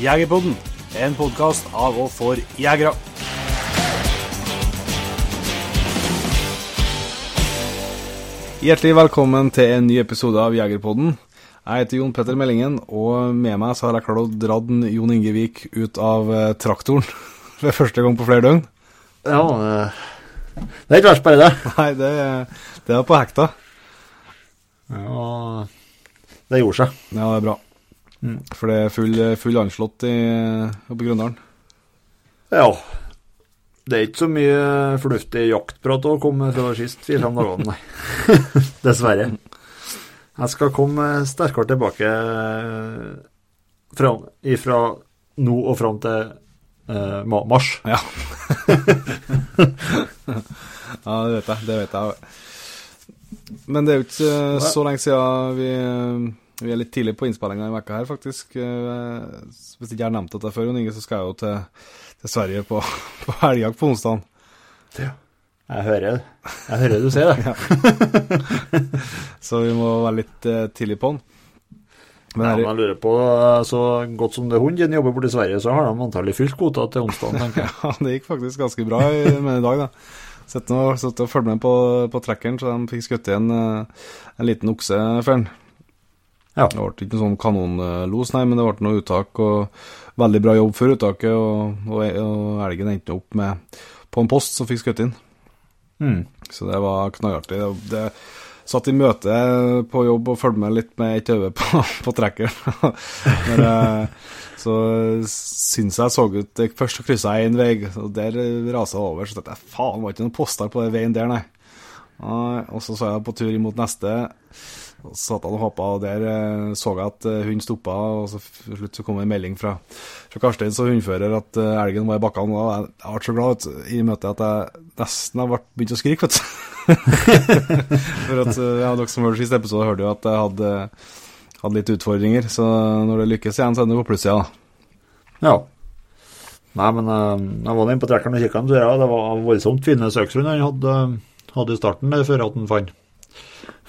Jegerpodden, en podkast av og for jegere. Hjertelig velkommen til en ny episode av Jegerpodden. Jeg heter Jon Petter Meldingen, og med meg så har jeg klart å dra Jon Ingevik ut av eh, traktoren for første gang på flere døgn. Ja, det det er ikke verst, bare det. Nei, det, det er på hekta. Ja, det gjorde seg. Ja, det er bra. For det er full, full anslått i, i Grøndalen. Ja. Det er ikke så mye fornuftig jaktprat å komme fra sist fire-fem dagene, nei. Dessverre. Jeg skal komme sterkere tilbake fra, ifra nå og fram til eh, mars. Ja. ja, det vet jeg. Det vet jeg. Men det er jo ikke eh, så lenge siden vi, eh, vi er litt tidlig på innspillinga i vekka her, faktisk. Hvis Hvis ikke jeg har nevnt dette før, Inge, så skal jeg jo til, til Sverige på, på helgjakt på onsdag. Jeg hører, det. jeg hører du sier det. Så vi må være litt eh, tidlig på den. Men Ja, men jeg lurer på, eh, så godt som det er hunden jobber borti Sverige, så har de antagelig fylt kvota til onsdag, tenker jeg. ja, det gikk faktisk ganske bra i, med i dag, da. Og, satt og fulgte med på, på trekkeren, så de fikk skutt igjen eh, en liten okse for den. Ja. Det ble ikke sånn kanonlos, nei, men det ble noe uttak, og veldig bra jobb før uttaket, og, og, og elgen endte opp med på en post som fikk skutt inn. Mm. Så det var knallartig. Det, det satt i møte på jobb og fulgte med litt med et øye på, på trekkeren. Så syns jeg så ut det Først kryssa jeg én vei, og der rasa jeg over. Så tenkte jeg faen, var ikke noen poster på den veien der. Nei, Og så så jeg på tur imot neste, og satt han og hoppa, og der eh, så jeg at eh, hunden stoppa, og så slutt så kom det en melding fra, fra Karstein som hundfører at eh, elgen var i bakkene. Og jeg, jeg ble så glad i møtet at jeg nesten har begynt å skrike, vet du. For at ja, dere som hørte siste episode, hørte jo at jeg hadde, hadde litt utfordringer. Så når det lykkes igjen, så er det på plussida, da. Ja. Nei, men jeg var inne på trekkeren og kikka, ja, det var voldsomt fine søksrund han hadde, hadde i starten før at han fant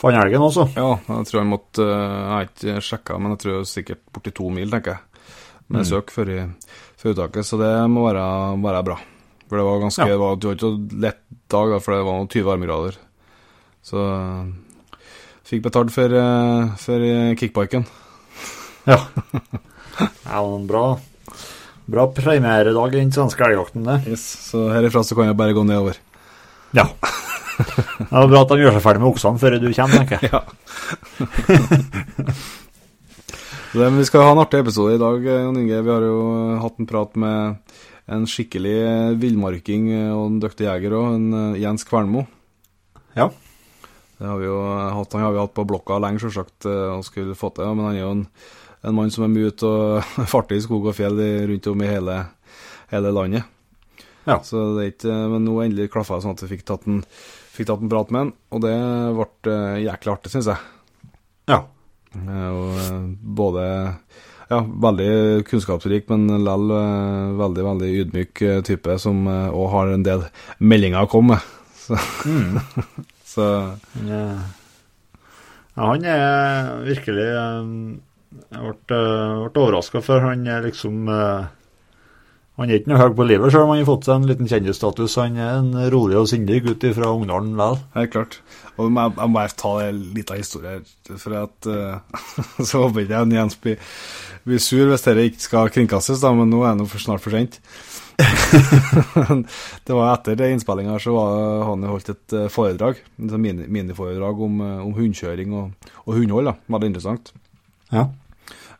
fant helgen også. Ja, jeg tror jeg måtte eh, Jeg har ikke sjekka, men jeg tror jeg sikkert borti to mil, tenker jeg. Med søk før, i, før uttaket, så det må være, være bra. For det var ganske Ja. Det var, det var ikke lett dag, da, for det var noen 20 varmegrader. Så fikk betalt for, eh, for eh, kickbiken. Ja. det var en bra, bra premieredag i den svenske elgjakten, det. Yes, så herifra så kan jeg bare gå nedover. Ja. Det var bra at han gjør seg ferdig med oksene før du kommer, tenker jeg. Ja. Det, vi skal ha en artig episode i dag, eh, Jon Inge. Vi har jo eh, hatt en prat med en skikkelig eh, villmarking og en dyktig jeger òg, en Jens Kvernmo. Ja. Det har vi jo hatt, han har vi hatt på blokka lenge, selvsagt, eh, og skulle få til. Men han er jo en, en mann som er mye ute og farter i skog og fjell rundt om i hele, hele landet. Ja. Så det er ikke, men nå endelig klaffa det sånn at vi fikk tatt en, fikk tatt en prat med han, og det ble eh, jæklig artig, syns jeg. Ja. Eh, Og eh, både ja, veldig kunnskapsrik, men likevel veldig veldig ydmyk type som òg har en del meldinger å komme med. Så, så Ja, ja han er virkelig Jeg ble, uh, ble overraska, for han er liksom eh, Han er ikke noe høy på livet, selv om han har fått seg en liten kjendisstatus. Han er en rolig og sindig gutt fra Ungdalen likevel. helt klart. Og jeg, jeg må bare ta en liten historie her, for at uh, Så håper ikke jeg Jens blir, blir sur hvis dette ikke skal kringkastes, da, men nå er det for snart for sent. det var etter innspillinga så var han holdt et eh, foredrag, et sånn mini, miniforedrag om, eh, om hundekjøring og, og hundehold. da, Veldig interessant. Ja.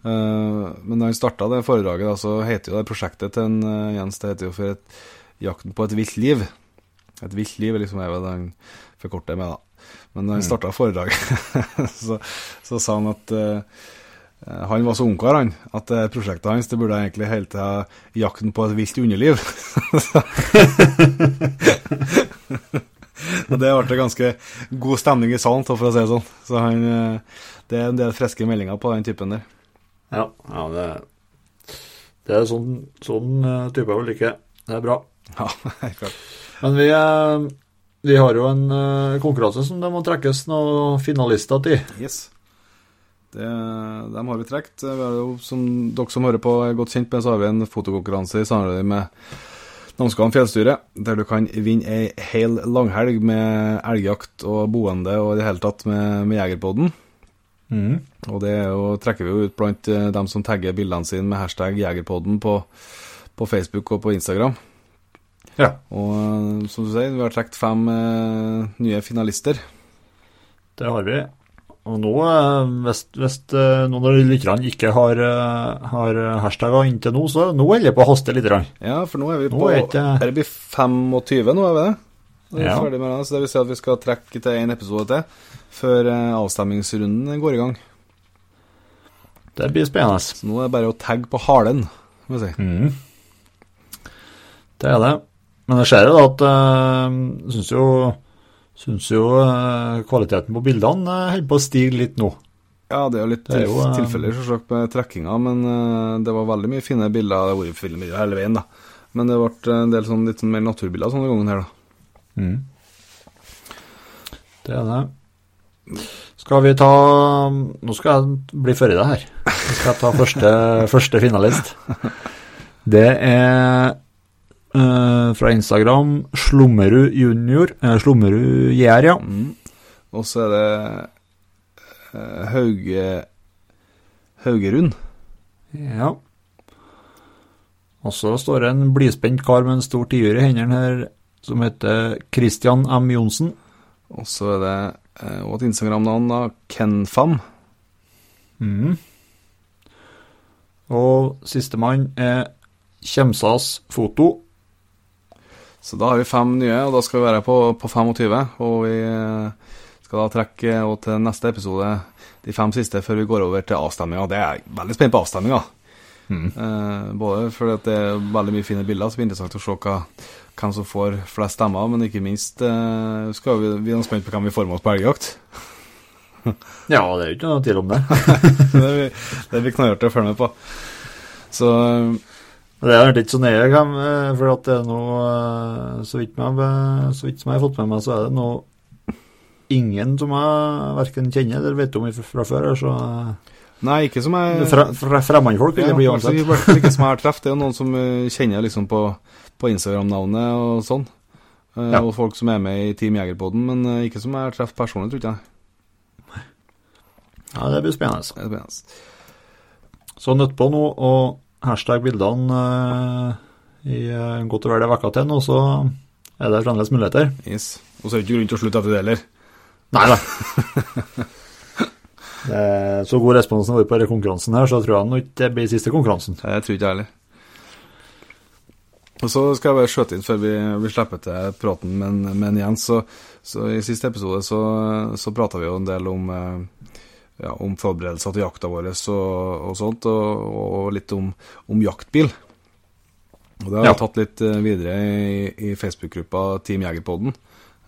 Eh, men da han starta det foredraget, da, så heter jo det prosjektet til en, eh, Jens det heter jo for et, 'Jakten på et vilt liv'. Et vilt liv liksom er det han forkorter med, da. Men da han starta foredraget, så, så sa han at eh, han var så ungkar, han, at prosjektet hans det burde egentlig hete 'Jakten på et vilt underliv'. Og det ble ganske god stemning i salen, for å si det sånn. Så han, det er en del friske meldinger på den typen der. Ja, ja det, det er sånn, sånn eh, type jeg vil like. Det er bra. Ja, klart. Men vi, eh, vi har jo en eh, konkurranse som det må trekkes noen finalister til. Yes. Det, dem har vi trukket. Som dere som hører på, er godt kjent med, så har vi en fotokonkurranse i samarbeid med Namsskogan fjellstyre, der du kan vinne ei hel langhelg med elgjakt og boende og i det hele tatt med, med Jegerpodden. Mm. Og det er jo, trekker vi jo ut blant eh, dem som tagger bildene sine med hashtag Jegerpodden på, på Facebook og på Instagram. Ja. Og eh, som du sier, vi har trukket fem eh, nye finalister. Det har vi. Og nå, eh, hvis, hvis noen av lytterne ikke har, har hashtagger inntil nå, så nå holder det på å haste litt. Ja, for nå er vi Nå på er ikke- Er det blir 25 nå, er vi det? Da er vi Ja. med det, så det vil si at vi skal trekke til en episode til før eh, avstemmingsrunden går i gang. Det blir spennende. Så nå er det bare å tagge på halen, må vi si. Mm. Det er det. Men jeg ser jo at jeg syns jo, syns jo eh, kvaliteten på bildene holder på å stige litt nå. Ja, det er jo litt Det er jo, eh, tilfeller selvsagt med trekkinga, men eh, det var veldig mye fine bilder. Det har vært fine bilder hele veien, da. Men det ble en del sånn litt mer naturbilder sånne gangen her, da. Mm. Det er det. Skal vi ta Nå skal jeg bli før i deg her. Nå skal jeg ta første, første finalist. Det er uh, fra Instagram Slummerud junior. Uh, Slummerud JR, ja. Mm. Og så er det uh, Hauge Haugerund. ja. Og så står det en blidspent kar med en stor tiur i hendene her, som heter Christian M. Johnsen. Og så er det eh, og et Instagram-navn, da. Kenfam. Mm. Og sistemann er Kjemsas foto. Så da har vi fem nye, og da skal vi være på, på 25. Og vi eh, skal da trekke og til neste episode de fem siste før vi går over til avstemminga. Det er veldig spent på avstemminga. Mm. Eh, både fordi at det er veldig mye fine bilder, så det blir interessant å se hva, hvem som får flest stemmer, men ikke minst uh, skal vi, vi er spent på hvem vi får med oss på elgjakt. Ja, det er jo ikke noe tvil om det. Det blir, vi knallhardt å følge med på. Så Det er ikke så nøye, eh, for at det er noe eh, Så vidt, så vidt som jeg har fått med meg, så er det noe ingen som jeg verken kjenner eller vet om fra før. Så Nei, ikke som jeg fremmedfolk vil det bli uansett. ikke som jeg har truffet. Det er noen som kjenner liksom på, på Instagram-navnet og sånn. Eh, Ja. Og folk som er med i Team Jegerpoden, men eh, ikke som jeg treffer personlig, tror jeg. Ja, det blir spennende. Det blir spennende. Så nødt på nå å hashtag bildene eh, i godt og vel ei uke til nå, så er det fremdeles muligheter. Yes. Og så er det ikke grunn til å slutte etter det heller. Nei da. Så god responsen har vært på konkurransen her, så tror jeg nok det blir siste konkurransen. Jeg tror ikke jeg heller. Og så skal jeg bare skjøte inn før vi, vi slipper til praten men, med en Jens. Så, så I siste episode så, så prata vi jo en del om, eh, ja, om forberedelser til jakta vår og, og sånt, og, og litt om, om jaktbil. Og det har Ja. tatt litt eh, videre i, i Facebook-gruppa Team Jegerpodden.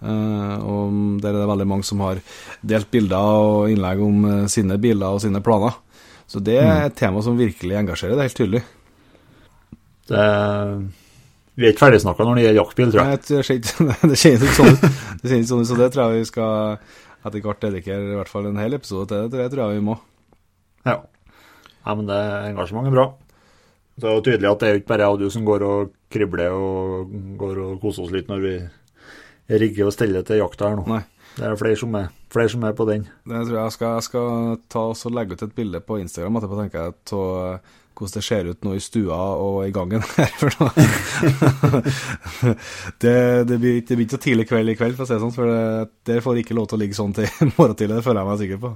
Uh, og der er det veldig mange som har delt bilder og innlegg om sine biler og sine planer. Så det er et tema som virkelig engasjerer, det er helt tydelig. Det, vi er ikke ferdigsnakka når det gjelder jaktbil, tror jeg. Nei, det kjennes ikke sånn ut. Det kjennes sånn ut, så det tror jeg vi skal etter hvert dedikere i hvert fall en hel episode til. Det tror jeg vi må. Ja. ja men det engasjementet er bra. Det er jo tydelig at det er jo ikke bare jeg og du som går og kribler og går og koser oss litt når vi rigger og steller til jakta her nå. Nei. Det er flere som er, flere som er på den. Det tror jeg jeg skal, jeg skal ta og legge ut et bilde på Instagram etterpå, tenker jeg, av hvordan det ser ut nå i stua og i gangen her. Det, det, blir, det blir ikke så tidlig kveld i kveld, for å si det sånn, for det, det får ikke lov til å ligge sånn til morgen tidlig, det føler jeg meg sikker på.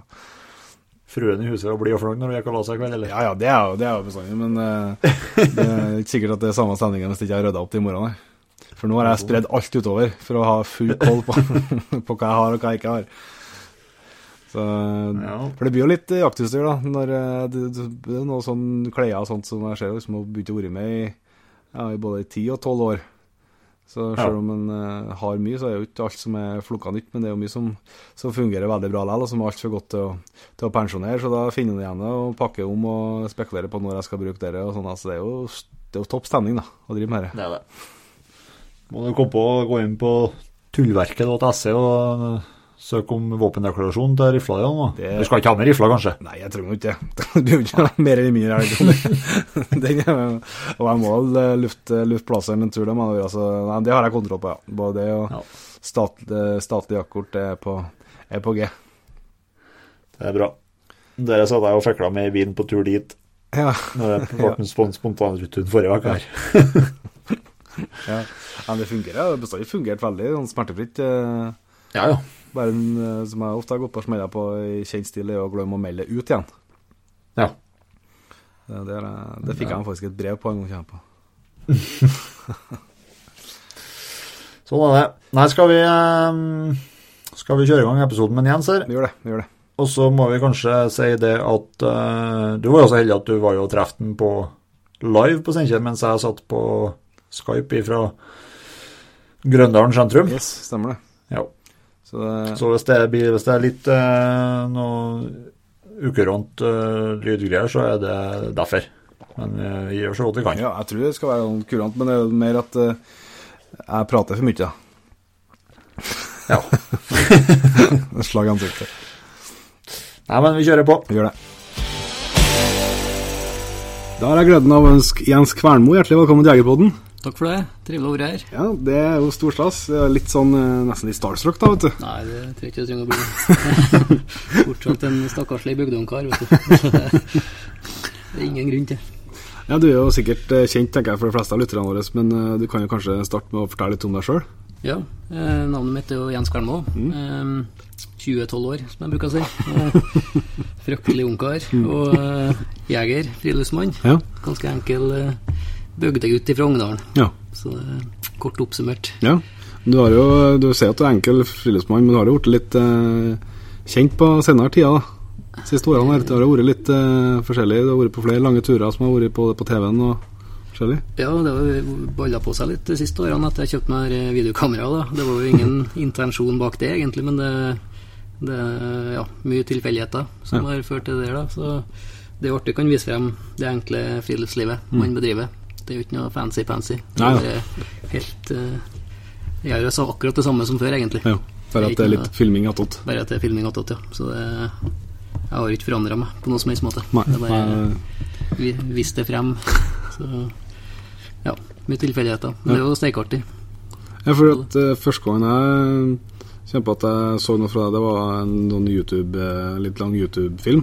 Fruen i huset blir jo fornøyd når vi gikk og la seg i kveld, eller? Ja, ja, det er jo, det er jo bestandig, men eh, det er ikke sikkert at det er samme stemningen hvis jeg ikke har rydda opp til i morgen. Her. For nå har jeg spredd alt utover for å ha full koll på, på hva jeg har og hva jeg ikke har. Så, Ja. For det blir jo litt eh, jaktutstyr, da. Når eh, det, det, er noe sånn klær og sånt som jeg ser liksom har begynt å være med i, ja, i både ti og tolv år. Så Ja. selv om en uh, har mye, så er jo ikke alt som er flukka nytt, men det er jo mye som, som fungerer veldig bra likevel, og som er altfor godt til å, til å pensjonere. Så da finner en igjen det og pakker om og spekulerer på når jeg skal bruke det. og sånn. Altså, det, er jo, det er jo topp stemning da, å drive med det. Det er det. Må du komme på å gå inn på tullverket.se og søke om våpendeklarasjon til rifla di? Det- Du skal ikke ha med rifla, kanskje? Nei, jeg trenger ikke det. Jo ikke mer eller mindre. Den Og jeg må vel eh, lufte, lufte en tur, det må jeg nei, det har jeg kontroll på, ja. Både det og Ja. statlig, statlig jaktkort er på, er på G. Det er bra. Dere satt jeg og fekla med vin på tur dit Ja, når det ble en spon- spontanretur forrige uke her. ja. Men det fungerer. Det har bestandig fungert veldig sånn smertefritt. eh, Ja, ja. Bare en, eh, som jeg ofte har gått på smeller på i kjent stil, er å glemme å melde det ut igjen. ja. Det, det, er- det fikk jeg faktisk et brev på en gang. på. Sånn er det. Nei, skal vi eh, Skal vi kjøre i gang episoden med Jens her? Vi gjør det. vi gjør det. Og så må vi kanskje si det at uh, du var jo så heldig at du var jo traff den på live på Steinkjer, mens jeg satt på Skype fra Grøndalen sentrum. Yes, stemmer det. Ja. Så det, Så hvis det, blir, hvis det er litt uh, noe ukurant uh, lydgreier, så er det derfor. Men eh, vi gjør så godt vi kan. ja, jeg tror det skal være noe kurant, men det er jo mer at uh, jeg prater for mye. da. Ja. Slag ansiktet. Nei, men vi kjører på. Vi gjør det. Da har jeg gleden av å ønske Jens Kvernmo hjertelig velkommen til Jegerpodden. Takk for det. Trivelig å være her. Ja, det er jo stor stas. Er Litt sånn eh, nesten litt starstruck, da, vet du. Nei, det tror jeg ikke det trenger å bli. Fortsatt en stakkarslig bygdeungkar, vet du. Det er ingen grunn til. Ja, Du er jo sikkert eh, kjent tenker jeg, for de fleste av lytterne våre, men eh, du kan jo kanskje starte med å fortelle litt om deg sjøl? Ja, eh, navnet mitt er jo Jens Kvernmo. Eh, 20-12 år, som jeg bruker å si. Eh, fryktelig ungkar. Og eh, jeger, friluftsmann. Ja. Ganske enkel eh, bygdegutt fra Ongdalen. ja. Så det er kort oppsummert. Ja. Du har jo, du sier at du er enkel friluftsmann, men du har jo blitt litt eh, kjent på senere tida, da. Siste årene her. Det har vært litt eh, forskjellig. Du har vært på flere lange turer som har vært på, på TV-en og forskjellig. Ja, det har balla på seg litt de siste årene at jeg kjøpte meg videokamera. da. Det var jo ingen intensjon bak det, egentlig, men det, det er ja, mye tilfeldigheter som Ja. har ført til det. da. Så det er artig kan vise frem det enkle friluftslivet man bedriver. Det er jo ikke noe fancy-pansy. Det. Nei, er helt uh, Jeg gjør jo så akkurat det samme som før, egentlig. Ja. Bare at det er litt filming attåt. Bare at det er filming attåt, ja. Så det Jeg har ikke forandra meg på noen som helst måte. Nei. Det er bare vi, vist det frem. Så ja, mye tilfeldigheter. Men det er jo steikartig. Ja, for at uh, første gangen jeg kjente på at jeg så noe fra deg, det var en sånn YouTube, eh, litt lang YouTube-film.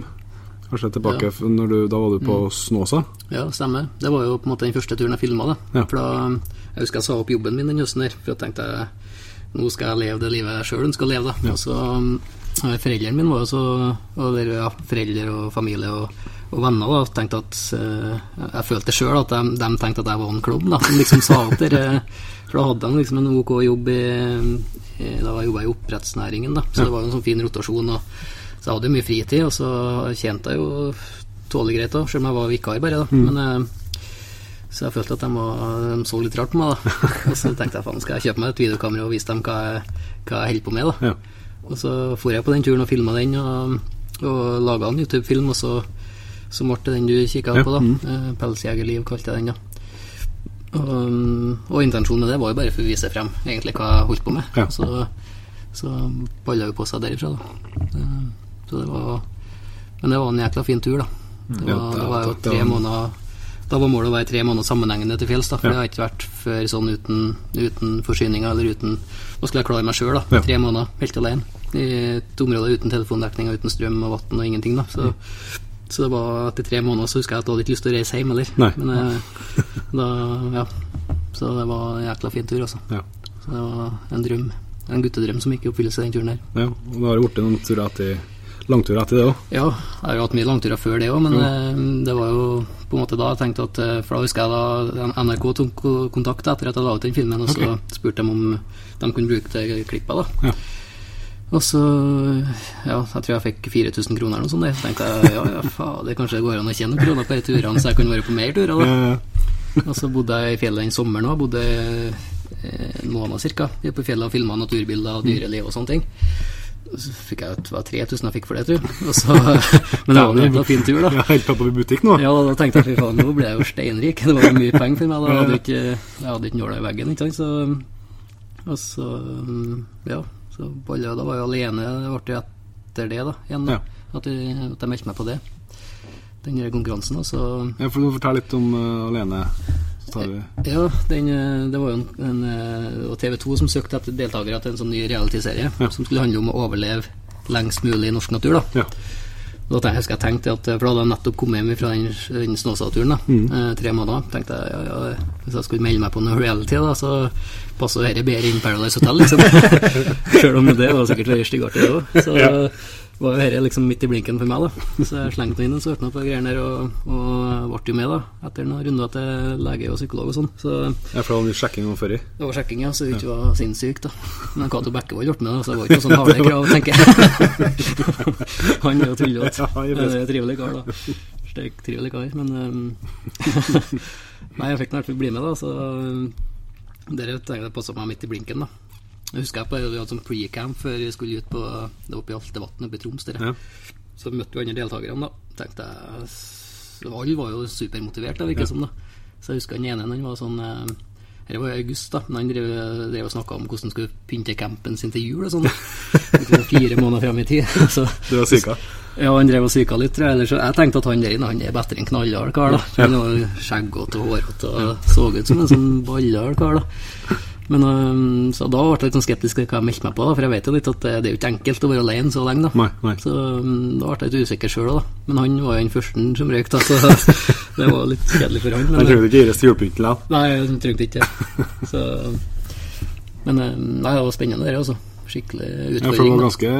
Kanskje tilbake Ja. når du, Da var du på Snåsa? Ja, stemmer. Det var jo på en måte den første turen jeg filma. Ja. For da, jeg husker jeg sa opp jobben min den høsten her, for jeg tenkte nå skal jeg leve det livet jeg sjøl ønsker å leve. da. Og så um, Foreldrene mine var jo så og der, ja, Foreldre og familie og, og venner da, tenkte at uh, Jeg følte sjøl at de, de tenkte at jeg var en klovn, da. Som liksom sa opp der. eh, For da hadde de liksom en OK jobb i, i Da jobba jeg i oppdrettsnæringen, da. Så det var jo en sånn fin rotasjon. og så jeg hadde jo mye fritid, og så tjente jeg jo tålelig greit òg, selv om jeg var vikar bare. da. Men eh, Så jeg følte at de, var, de så litt rart på meg, da. Og så tenkte jeg faen, skal jeg kjøpe meg et videokamera og vise dem hva jeg, hva jeg holder på med, da. Ja. Og så for jeg på den turen og filma den, og, og laga en YouTube-film, og så, så ble det den du kikka Ja, på, da. mm. Eh, 'Pelsjegerliv' kalte jeg den, da. Og, og intensjonen med det var jo bare for å vise frem egentlig hva jeg holdt på med. Ja. Så, så balla jo på seg derifra, da. Så det var Men det var en jækla fin tur, da. Det var, det- var jo tre måneder Da var målet å være tre måneder sammenhengende til fjells, da. For det har ikke vært før sånn uten, uten forsyninger eller uten Nå skulle jeg klare meg sjøl, da. Tre måneder helt alene. I et område uten telefondekning og uten strøm og vann og ingenting, da. Så, så det var etter tre måneder så husker jeg at jeg hadde ikke lyst til å reise hjem heller. Nei. Men eh, da Ja. Så det var en jækla fin tur, altså. Ja. Så det var en drøm. En guttedrøm som gikk i oppfyllelse den turen her. ja. Og nå har du blitt noen turer etter langturer etter det òg. Ja, jeg har jo hatt mye langturer før det òg, men jo. det var jo på en måte da jeg tenkte at eh, For da husker jeg da NRK tok kontakt etter at jeg la ut den filmen, og så spurte de om de kunne bruke det klippet. da Ja. Og så Ja, jeg tror jeg fikk 4000 kroner eller noe sånt. Så tenkte jeg ja, ja, faen, det kanskje går an å tjene noen kroner på de turene, så jeg kunne være på mer turer. da Eh, Og så bodde jeg i fjellet den sommeren òg. Bodde eh, en måned ca. På fjellet og filma naturbilder og dyreliv og sånne ting. Så fikk jeg ut, det var 3000 jeg fikk for det, tror jeg. Og så, men det var en fin tur, da. Er helt på i butikk nå. Ja, da tenkte jeg fy faen, nå ble jeg jo steinrik. Det var jo mye penger for meg. Da. Hadde ikke, jeg hadde ikke nåla i veggen, ikke sant. Så, og så, ja, Så baller, da var jeg alene. Det ble jo etter det, da, igjen. da, At, jeg, at jeg meldte meg på det. Den konkurransen. Og så Ja, for du Fortell litt om uh, Alene. Ja, den, eh, det var jo en, en eh, TV 2 som søkte etter deltakere til en sånn ny realityserie Ja. som skulle handle om å overleve lengst mulig i norsk natur. da Ja. Da tenkte jeg, husker jeg tenkte at, For da hadde jeg nettopp kommet hjem fra den, den Snåsaturen. Mm. eh, Tre måneder. tenkte jeg ja, ja, Hvis jeg skulle melde meg på noe reality, da så passer dette bedre inn Paradise Hotel. liksom Selv om det var sikkert veldig styggartig, det òg. Var jo dette liksom midt i blinken for meg. da Så jeg slengte meg inn en meg på greiene der, og, og ble jo med da etter noen runder til lege og psykolog og sånn. Så Ja, for det var mye sjekking om i. det var sjekking, ja, så det ikke var sinnssykt. da Men Cato Bekkevold ble med, da, så det var ikke noe sånn harde krav, tenker jeg. Han er jo tullete. Ja, trivelig kar, da. Steik trivelig kar, men um, Nei, jeg fikk i hvert fall bli med, da, så um, dere tenker jeg passa meg midt i blinken, da. Jeg husker jeg på, vi hadde sånn pre-camp før vi skulle ut på Det oppe i Altevatn oppe i Troms. Der. Ja. Så møtte vi andre deltakerne, da. Tenkte jeg Alle var jo supermotiverte, det virker Ja. som. da Så jeg husker han ene han var sånn eh, Dette var i august, da, men han drev, drev og snakka om hvordan han skulle pynte campen sin til jul og sånn. Fire måneder fram i tid. Så, Du var syka? ja, han drev og psyka litt, tror jeg. Ellers, så- jeg tenkte at han der inne han er bedre enn knallhard kar. da Han var skjeggete og hårete og så ut som en sånn ballhard kar. da men øhm, Så da ble jeg litt sånn skeptisk til hva jeg meldte meg på, da for jeg vet jo litt at det, det er jo ikke enkelt å være alene så lenge. da Nei, nei. Så øhm, da ble jeg litt usikker sjøl, da. Men han var jo den første som røyk, da, så det var litt kjedelig for han. Men, han trengte ikke Iris til julepynten likevel. Nei, han trengte ikke det. Så, men nei, det var spennende, det, altså. Skikkelig Ja, for det var ganske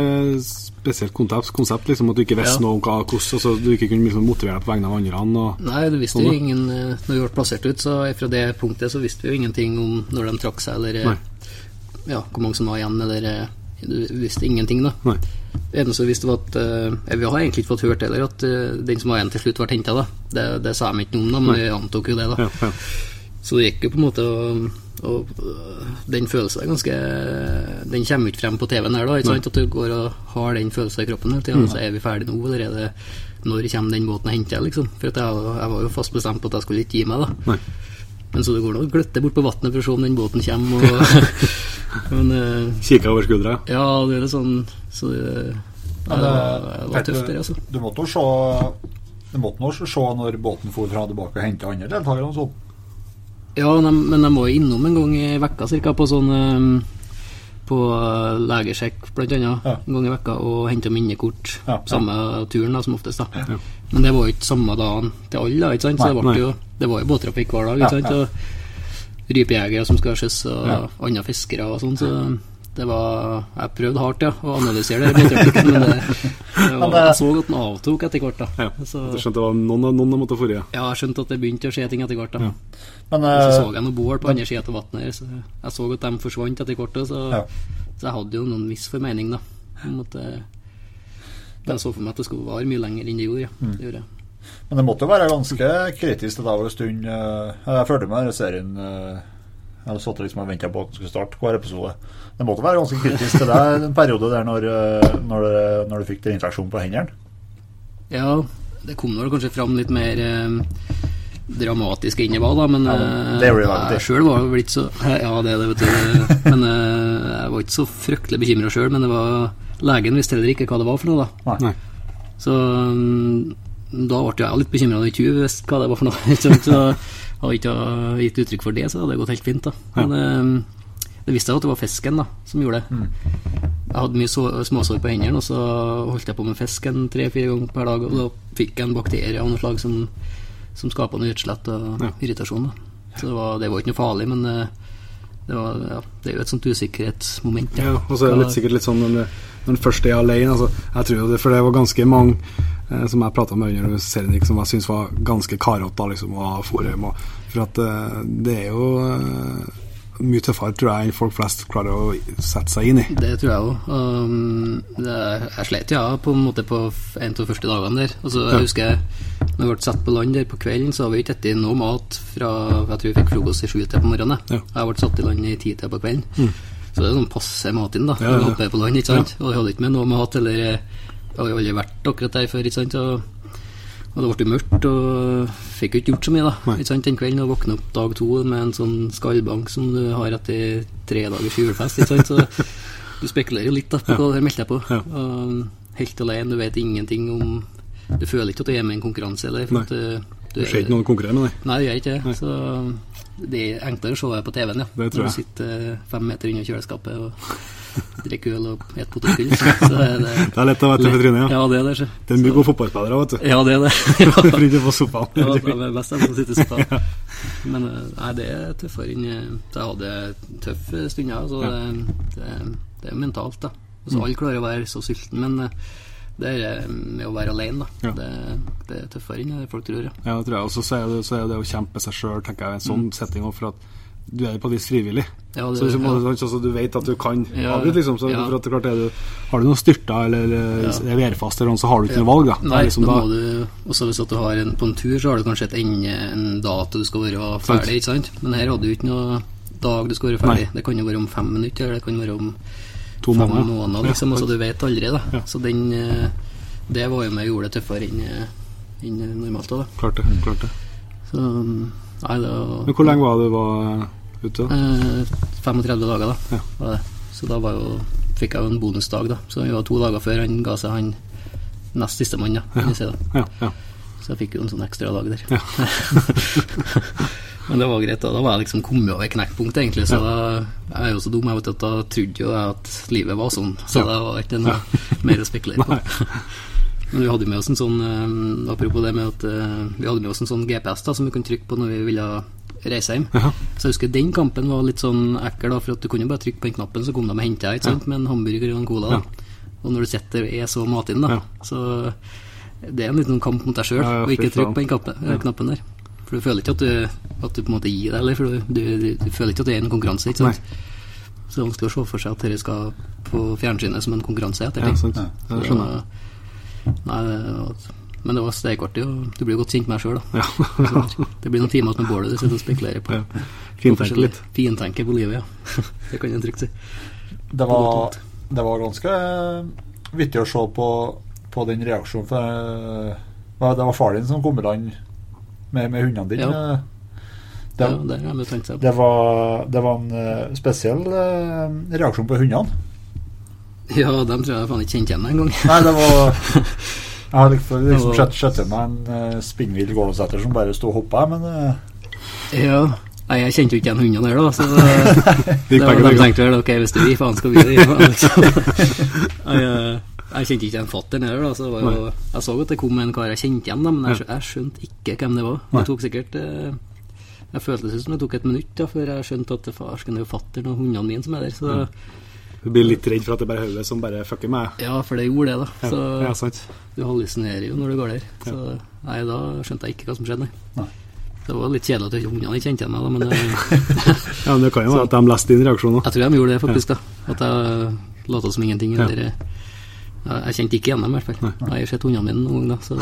spesielt konsept, konsept liksom, at du ikke visste Ja. noe om hva, hvordan altså, Du ikke kunne liksom, motivere på vegne av andre. Og, Nei, du visste Sånn, jo ingen eh, Når vi ble plassert ut, så fra det punktet så visste vi jo ingenting om når de trakk seg, eller eh, Nei. ja, hvor mange som var igjen, eller eh, Du visste ingenting, da. nei. Det eneste vi visste, var at eh, Vi har egentlig ikke fått hørt heller at eh, den som var igjen til slutt, ble henta, da. Det, det sa de ikke noe om, da, men vi antok jo det, da. Ja, ja. Så det gikk jo på en måte å og den følelsen er ganske Den kommer ikke frem på TV-en her, da. Ikke sant? At du går og har den følelsen i kroppen hele tida. Så er vi ferdige nå, eller er det Når kommer den båten og henter deg, liksom? For at jeg, jeg var jo fast bestemt på at jeg skulle ikke gi meg, da. Nei. Men så det går nå og gløtter bort på vannet for å se om den båten kommer. Og, men uh, Kikka over skuldra. ja, det er litt sånn Så det, Men det, det- var, det var tøft, det, altså. Du måtte jo se Du måtte nå se når båten for fra tilbake og hente andre deltakere og sånn. Ja, de, men de må jo innom en gang i vekka cirka på sånn På øh, legesjekk annet Ja. en gang i vekka og hente minnekort Ja, ja. samme turen da som oftest. da. Men det var jo ikke samme dagen til alle, da, ikke sant? så det, ble jo, det var jo båttrafikk hver dag. Ikke sant? Og rypejegere som skal skysse, og Ja. andre fiskere og sånn. Så det var Jeg prøvde hardt ja, å analysere det men det, det var, jeg så at den avtok etter hvert. da Ja. Så, Du skjønte det var noen, noen måtte forrige. ja, jeg skjønte at det begynte å skje ting etter hvert. da Ja. uh, så eh, så jeg noen bål på andre sida av vannet her, så jeg så at de forsvant etter kortet, så, Ja. så jeg hadde jo noen viss formening, da. Om at jeg så for meg at det skulle vare mye lenger enn det gjorde. Ja. Mm. Det gjorde jeg. Men det måtte jo være ganske kritisk det der over en stund. eh, Jeg følte med denne serien eh, Jeg hadde satt liksom og venta på at den skulle starte hver episode. Det måtte være ganske kritisk til deg en periode der når, når, når du fikk den infeksjonen på hendene. Ja, det kom vel kanskje fram litt mer eh, dramatisk enn det var, da, men Ja, det du. jeg sjøl var jo blitt så Ja, det er det, vet du. Men eh, jeg var ikke så fryktelig bekymra sjøl, men det var legen visste heller ikke hva det var for noe, da. Nei. Så mm, da ble jeg litt bekymra når ikke visste hva det var for noe. Så hadde jeg ikke gitt uttrykk for det, så hadde det gått helt fint. da Men det, det viste seg at det var fisken da som gjorde det. Jeg hadde mye så, småsår på hendene, og så holdt jeg på med fisken tre-fire ganger per dag. Og da fikk jeg en bakterie av noe slag som, som skapa noe utslett og Ja. irritasjon. da Så det var, det var ikke noe farlig, men eh, det, var, ja, det er jo et sånt usikkerhetsmoment. Ja, og så er det litt, sikkert litt sånn når, den første er alene. Altså, jeg tror jo det, For det var ganske mange eh, som jeg prata med under serien som jeg syns var ganske karete liksom, og forum. Og, for at eh, det er jo eh, mye tøffere, tror jeg, enn folk flest klarer å sette seg inn i. Det tror jeg òg. Um, jeg slet ja på en måte på en av de første dagene der. Altså, jeg Ja. husker når vi ble satt på land der på kvelden, så har vi ikke spist noe mat fra Jeg tror vi fikk frokost i sju til på morgenen. Ja. Jeg ble satt i land i ti til på kvelden. Så det er sånn passe mat inn, da. Ja, ja. hopper på land, ikke sant. Og vi hadde ikke med noe mat, eller Jeg har aldri vært akkurat der før, ikke sant. Og, og det ble mørkt, og fikk jo ikke gjort så mye, da. Ikke sant, Den kvelden og våkne opp dag to med en sånn skallbank som du har etter tre dagers julefest, ikke sant. Så Du spekulerer jo litt da på hva du her meldte deg på. Og helt alene, du vet ingenting om Du føler ikke at du er med i en konkurranse, eller? For Nei. at du, du Det ikke noen konkurrere med, deg? Nei, det gjør ikke det. Så det er enklere å se på TV-en, ja. Det tror Når du sitter eh, fem meter unna kjøleskapet og drikker øl og spise potetgull. Det er lett å være til trynet, ja. Ja, det er det. så. Det er mye gode fotballspillere, vet du. Ja, det er det. For ikke på sofaen. Ja, det er best å sitte i sofaen. Men eh, nei, det er tøffere enn eh, Jeg hadde tøffe stunder. Så det, det, det er mentalt, da. Mm. Så alle klarer å være så sulten, men eh, det er med å være alene, da. Ja. Det, det er tøffere enn det folk tror. Ja. Ja, det tror jeg. Og så er det, så er det å kjempe seg sjøl, tenker jeg, i en sånn setting òg, for at du er på et vis frivillig. Ja, det- så liksom, ja. altså, du vet at du kan Ja, avbryte, liksom. Så for at det klart er du, Har du noe styrta eller, eller Ja. er værfast, så har du ikke noe valg, da. Nei, liksom da må du Også hvis du har en, på en tur, så har du kanskje et ende, en dato du skal være ferdig, ikke sant? Men her hadde du ikke noe dag du skal være ferdig. Nei. Det kan jo være om fem minutter, eller det kan være om To fem måneder. måneder, liksom. Altså, du vet aldri, da. Så den eh, Det var jo med og gjorde det tøffere enn eh, enn normalt da. Klart det. klart det. Så Nei, det var Men hvor lenge var du var ute? da? Eh, 35 dager, da. Ja. Det. Så da var jo, fikk jeg jo en bonusdag, da. Så vi var to dager før han ga seg han nest sistemann, da. ja. Ja, ja. Så jeg fikk jo en sånn ekstra dag der. Ja. Men det var greit, da. Da var jeg liksom kommet over knekkpunktet, egentlig. Så da, jeg er jo så dum, jeg vet at da trodde jo jeg at livet var sånn. Så det var ikke noe mer å spekulere på. Nei. Men vi hadde med oss en sånn eh, Apropos det med at eh, vi hadde med oss en sånn GPS da som vi kunne trykke på når vi ville reise hjem. Ja. Så jeg husker den kampen var litt sånn ekkel, da, for at du kunne bare trykke på den knappen, så kom de og henta deg ja. med en hamburger og en cola. Da. Og når du sitter og er så matinn, da, Ja. så det er en liten kamp mot deg sjøl Ja, ja, å ikke trykke på den kappen, ja. knappen der. For du føler ikke at du, at du på en måte gir deg, eller for du, du, du, du føler ikke at det er en konkurranse. ikke sant? Så det er vanskelig å se for seg at dette skal på fjernsynet som en konkurranse. etter Ja, ting. sant. Ja. Ja, det skjønner jeg. Nei, det men det var steikartig, og du blir jo godt kjent med deg sjøl, da. Ja. Det blir noen timer med bålet du sitter og spekulerer på. Ja. På Fintenke litt. Fintenke på livet, ja. det kan en trygt si. Det var, det var ganske vittig å se på, på den reaksjonen. For eh, det var far din som kom i land med, med hundene dine. Ja. Det, ja, det det, var, det var en eh, spesiell eh, reaksjon på hundene. Ja, dem tror jeg faen ikke kjente igjen engang. Nei, det var Jeg har liksom, Det liksom sett, sett til meg en uh, spinnvill gårdsetter som bare sto og hoppa, men eh, Ja. Nei, jeg kjente jo ikke igjen hundene her, da. Så det, det var, de tenkte vel ok, hvis det blir faen, skal vi det. Liksom. jeg, jeg kjente ikke igjen fatter'n heller, da. Så det var jo, jeg så at det kom en kar jeg kjente igjen, da, men jeg, jeg skjønte ikke hvem det var. Det tok sikkert eh, Jeg føltes som det tok et minutt da, før jeg skjønte at det farsken er jo fatter'n og hundene mine som er der. Så Du blir litt redd for at det bare er hodet som bare fucker meg? ja, for det gjorde det, da. Ja, Så ja, sant. du hallusinerer jo når du går der. Så nei, da skjønte jeg ikke hva som skjedde, nei. Nei. Det var litt kjedelig at ungene ikke kjente igjen meg, da, men eh, Ja, men Det kan jo være at de leste din reaksjon òg. Jeg tror de gjorde det, faktisk. da At jeg lot som ingenting. Eller, jeg, jeg kjente ikke igjen dem, i hvert fall. Jeg har sett hundene mine noen ganger, da, så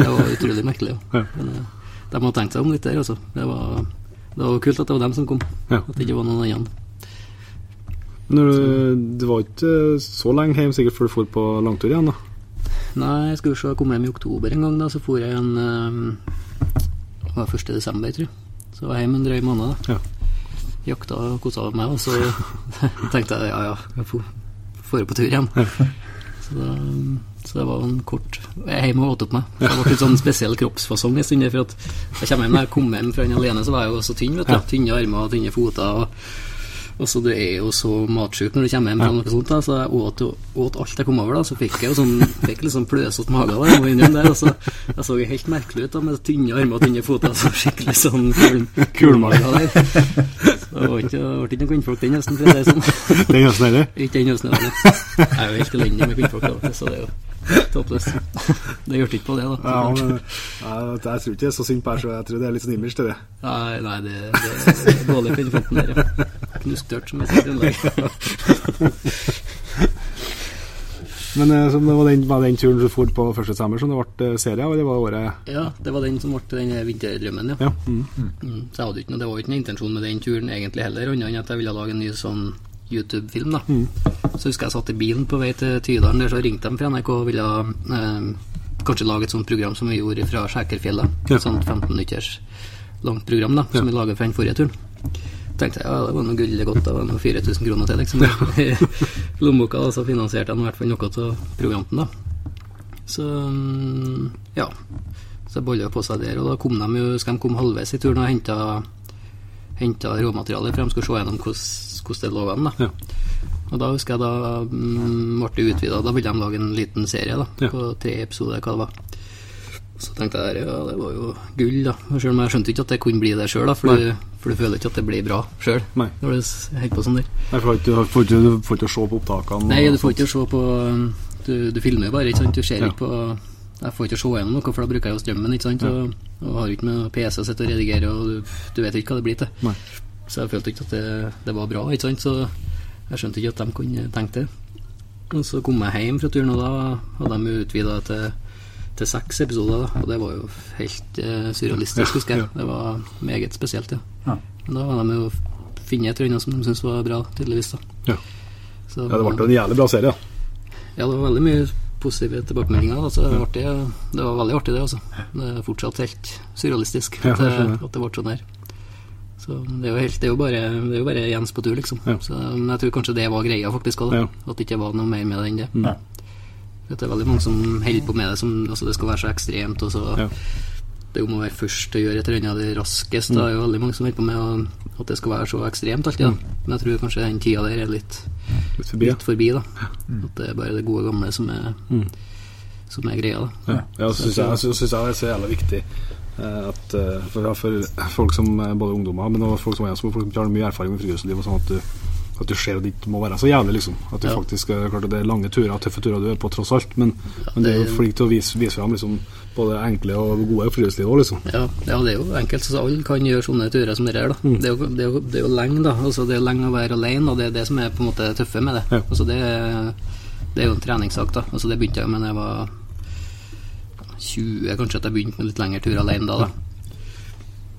det var utrolig merkelig. Ja. Ja. Men eh, de har tenkt seg om litt der, altså. Det var, det var kult at det var dem som kom, Ja. at det ikke var noen andre. Når du, du var ikke så lenge hjemme sikkert før du dro på langtur igjen, da? Nei, jeg skulle se, jeg kom hjem i oktober en gang, da, så for jeg en eh, Det var 1. desember, tror jeg. Så var jeg hjemme en drøy måned. da Ja. Jakta og kosa meg, og så tenkte jeg ja, ja, jeg får får på tur igjen. Så, da, så det var en kort Jeg er hjemme og åt opp meg. Så det ble litt sånn spesiell kroppsfasong en stund. For at jeg kommer hjem, når jeg kom hjem fra den alene, så var jeg jo så tynn. vet du Ja. Tynne armer og tynne føtter. Og, og så Du er jo så matsjuk når du kommer hjem fra noe sånt. da Så jeg åt, åt alt jeg kom over. da Så fikk jeg jo sånn Fikk litt sånn pløsete mage. da, jeg må innrømme det, og så Jeg så helt merkelig ut da med tynne armer og tynne føtter. Så skikkelig sånn kul, Kulmage. der. Det var ikke, ble ikke noen kvinnfolk den høsten, for å si det sånn. Den høsten heller? Ikke den høsten heller. Jeg er jo helt elendig med kvinnfolk, da, så det er jo toppløst. Det hjelper ikke på det, da. Ja, men, jeg tror ikke det er så synd på her, så jeg tror det er litt sånn image til det. Nei, nei, det, det er dårlig kvinnfolk der, ja. Knusktørt, som jeg sier i Trøndelag. Men eh, så det var den, var den turen du for på første sommer som det ble eh, serie av, eller var året Ja, det var den som ble den vinterdrømmen, ja. Ja. Mm. Mm, så jeg hadde ikke det var ikke noen intensjon med den turen egentlig heller, annet enn at jeg ville lage en ny sånn YouTube-film, da. Så husker jeg satt i bilen på vei til Tydalen der, så ringte de fra NRK og ville eh, kanskje lage et sånt program som vi gjorde fra Skjækerfjellet. Ja. Et sånt 15 minutters langt program da, som vi laget for den forrige turen. Tenkte jeg ja, det var noe gull godt, det var noe 4000 kroner til, liksom. I lommeboka, og så finansierte jeg i hvert fall noe av programmet, da. Så mm, ja. Så det bolla på seg der, og da kom de jo, skal de komme halvveis i turen og henta henta råmateriale, for de skulle se gjennom hvordan hvordan det lå an. da. Ja. Og da husker jeg da mm, ble det utvida. Da ville de lage en liten serie da, Ja. på tre episoder, hva det var. Så tenkte jeg ja, det var jo gull, da. Selv om jeg skjønte ikke at det kunne bli det sjøl. For, for du føler ikke at det blir bra sjøl når du holder på sånn der. Nei, for du får ikke, ikke se på opptakene. Nei, du får ikke se på Du, du filmer jo bare, ikke sant. Du ser ikke på Jeg får ikke se gjennom noe, for da bruker jeg jo strømmen, ikke sant. Og, og har ikke med PC å sitte og redigere, og du, du vet ikke hva det blir til. Nei. Så jeg følte ikke at det, det var bra, ikke sant. Så jeg skjønte ikke at de kunne tenke det. Og så kom jeg hjem fra turen, og da hadde de utvida til, til seks episoder. da. Og det var jo helt eh, surrealistisk, husker jeg. Det var meget spesielt, ja. Ja. Men da var de jo funnet et eller annet som de syntes var bra, tydeligvis. da. Ja. Så, ja, det ble en jævlig bra serie. da. ja, det var veldig mye positive tilbakemeldinger. Altså, det, var artig, det var veldig artig, det. altså. Det er fortsatt helt surrealistisk at, ja, det, at det ble sånn her. Så det er helt, det er bare, det er jo bare Jens på tur, liksom. Ja. Så, men jeg tror kanskje det var greia, faktisk. Også. Ja. At det ikke var noe mer med det enn det. Nei Ja. Det er veldig mange som holder på med det som altså det skal være så ekstremt. Og så Ja. Det om å være først til å gjøre et eller annet det raskest. Det er jo veldig mange som holder på med at det skal være så ekstremt alltid. Da. Men jeg tror kanskje den tida der er litt Litt forbi. litt forbi, da. At det er bare det gode gamle som er, Mm. som er greia, da. Ja, ja så syns jeg, synes jeg det er så jævla viktig eh, at eh, for, for folk som både ungdommer, men også folk som er som folk som har mye erfaring med friluftsliv, og sånn at du, at du ser at det ikke må være så jævlig, liksom. At du Ja. faktisk er Klart at det er lange turer, tøffe turer du er på, tross alt, men, men det er jo flink til å vise, vise fram liksom, både enkle og gode friluftsliv òg, liksom. Ja, ja, det er jo enkelt. Så alle kan gjøre sånne turer som det her. da. Mm. Det, er jo, det, er jo, det er jo lenge, da. Altså, det er jo lenge å være alene, og det er det som er på en måte tøffe med det. Ja. Altså, det, det er jo en treningssak, da. Altså, det begynte jeg med da jeg var 20, kanskje at jeg begynte med litt lengre turer alene da. da.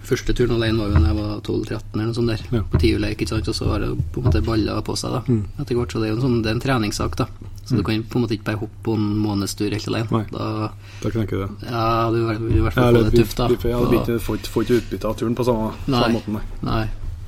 Første turen alene var jo da jeg var 12-13 eller noe sånt der. Ja. På tiurleik, ikke sant. Og så har det på en måte balla på seg, da. Mm. Etter hvert. Så det er jo en, sånn, det er en treningssak, da. Så du kan på en måte ikke bare hoppe på en månedstur helt alene. Nei. Da Da knekker ikke det. ja, du vil i hvert fall få det tøft, da. ja, du får ikke- utbytte av turen på samme, Nei. samme måten, nei. Nei.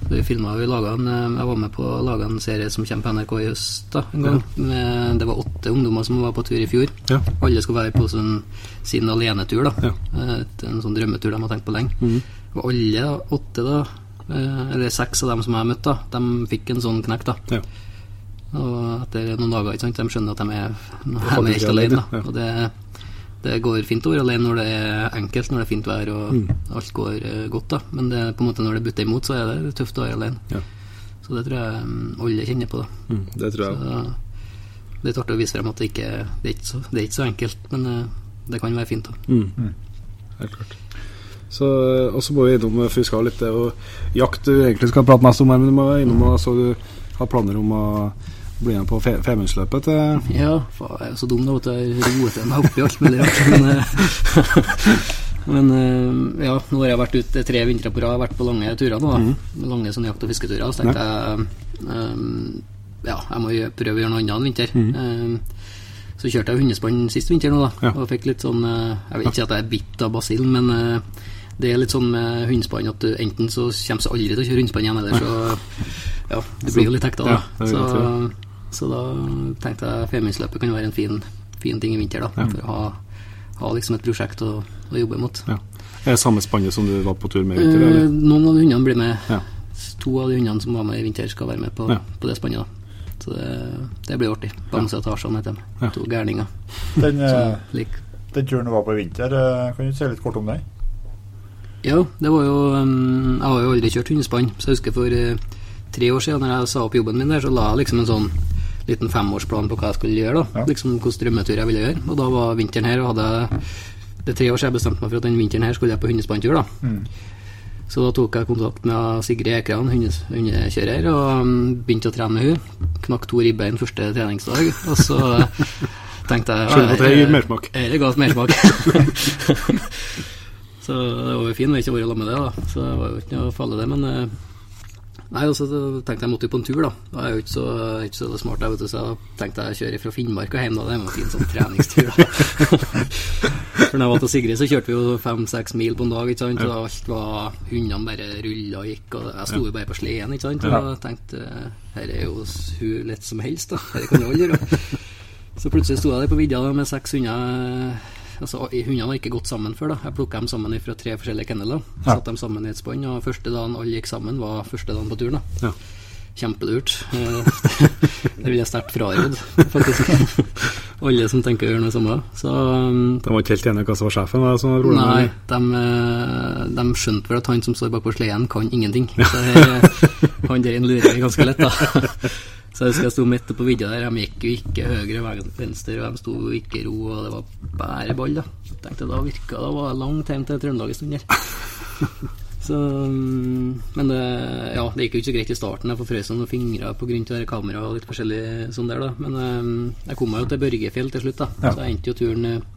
Vi filma, vi laga en, eh, jeg var med på å lage en serie som kommer på NRK i høst. da, en gang. Med, det var åtte ungdommer som var på tur i fjor. Ja. Alle skulle være på sånn, sin alenetur. da. Ja. Et, en sånn drømmetur de har tenkt på lenge. Mhm. Og alle åtte, da, eh, eller seks av dem som jeg møtte, da, de fikk en sånn knekk. da. Ja. Og etter noen dager ikke sant, de skjønner at de er, de er er alene. Da. Og det, det går fint å være alene når det er enkelt, når det er fint vær og Mm. alt går eh, godt. da Men det, på en måte når det butter imot, så er det tøft å være alene. Ja. Så det tror jeg mm, alle kjenner på. da Mm, det tror jeg. så, Det er litt artig å vise frem at det ikke det er ikke så, det er ikke så enkelt, men eh, det kan være fint. da Mm. Helt klart. Så, og så må vi innom, for vi skal litt det og jakt du egentlig skal prate mest om her, men du må innom og så du har planer om å bli med på Fe- Femundsløpet til Ja, faen, jeg er jo så dum da, at. Jeg roter meg oppi alt mulig rart. Men, eh, men eh, ja, nå har jeg vært ute tre vintre på rad, vært på lange turer nå. Mm. Lange sånne jakt- og fisketurer. Så tenkte jeg um, ja, jeg må prøve å gjøre noe annet en vinter. Eh, så kjørte jeg hundespann sist vinter nå, da. Ja. Og fikk litt sånn Jeg vil ikke si at jeg er bitt av basillen, men eh, det er litt sånn med hundespann at du enten så kommer du aldri til å kjøre hundespann igjen, eller så Ja, du blir jo litt hekta, da. Ja, så, så da tenkte jeg Femundsløpet kan være en fin, fin ting i vinter, da. Ja. For å ha, ha liksom et prosjekt å, å jobbe mot. ja. Er det samme spannet som du var på tur med i Eh, vinter, eller? noen av hundene blir med. Ja. To av de hundene som var med i vinter, skal være med på, Ja. på det spannet. da Så det, det blir artig. Bamse og Tarzan heter de. Ja. To gærninger. Den, eh, den turen du var på i vinter, eh, kan du si litt kort om den? Ja, det var jo um, Jeg har jo aldri kjørt hundespann, så jeg husker for eh, tre år siden, når jeg sa opp jobben min der, så la jeg liksom en sånn liten femårsplan på hva jeg skulle gjøre. da Ja. Liksom hvilken drømmetur jeg ville gjøre. Og da var vinteren her, og hadde Det er tre år siden jeg bestemte meg for at den vinteren her skulle jeg på hundespanntur. da Mm. Så da tok jeg kontakt med Sigrid Ekran, hundes- hundekjører, og um, begynte å trene med hun Knakk to ribbein første treningsdag, og så tenkte jeg Skjønner at det gir mersmak. Dette ga mersmak. så det var jo fint å ikke være sammen med det, da. Så det var jo ikke noe farlig, det. Men eh, Nei, da tenkte jeg måtte jo på en tur, da. Da er jeg jo ikke så, ikke så smart, jeg, vet du, så jeg tenkte jeg kjører fra Finnmark og hjem, da. Det er jo en fin sånn treningstur, da. For når jeg var til Sigrid, så kjørte vi jo fem-seks mil på en dag, ikke sant. Og alt var Hundene bare rulla og gikk, og jeg sto jo bare på sleden, ikke sant. Og jeg tenkte her er jo hun lett som helst, da. Dette kan jo alle gjøre. Så plutselig sto jeg der på vidda med seks hunder. Altså, Hundene var ikke gått sammen før. da Jeg plukka dem sammen fra tre forskjellige kenneler. Ja. Satte dem sammen i et spann. Og første dagen alle gikk sammen, var første dagen på turen. da Ja. Kjempelurt. Eh, Det vil jeg sterkt fraråde, faktisk. Alle som tenker å gjøre noe samme. Så um, De var ikke helt enige om hva som var sjefen? Hva som var? Nei, de, eh, de skjønte vel at han som står bak på sleden, kan ingenting. Så jeg, han der lurer ganske lett, da. Så jeg husker jeg sto midt på vidda der, de gikk jo ikke høyre og venstre, og de sto jo ikke i ro, og det var bare ball, da. Tenkte da virka det var langt hjem til Trøndelag en stund der. Så, mm, men det, ja, det gikk jo ikke så greit i starten. Jeg frøs noen fingre pga. kamera og litt forskjellig sånn der, da. Men eh, jeg kom meg jo til Børgefjell til slutt, da. Ja. Så jeg endte jo turen eh,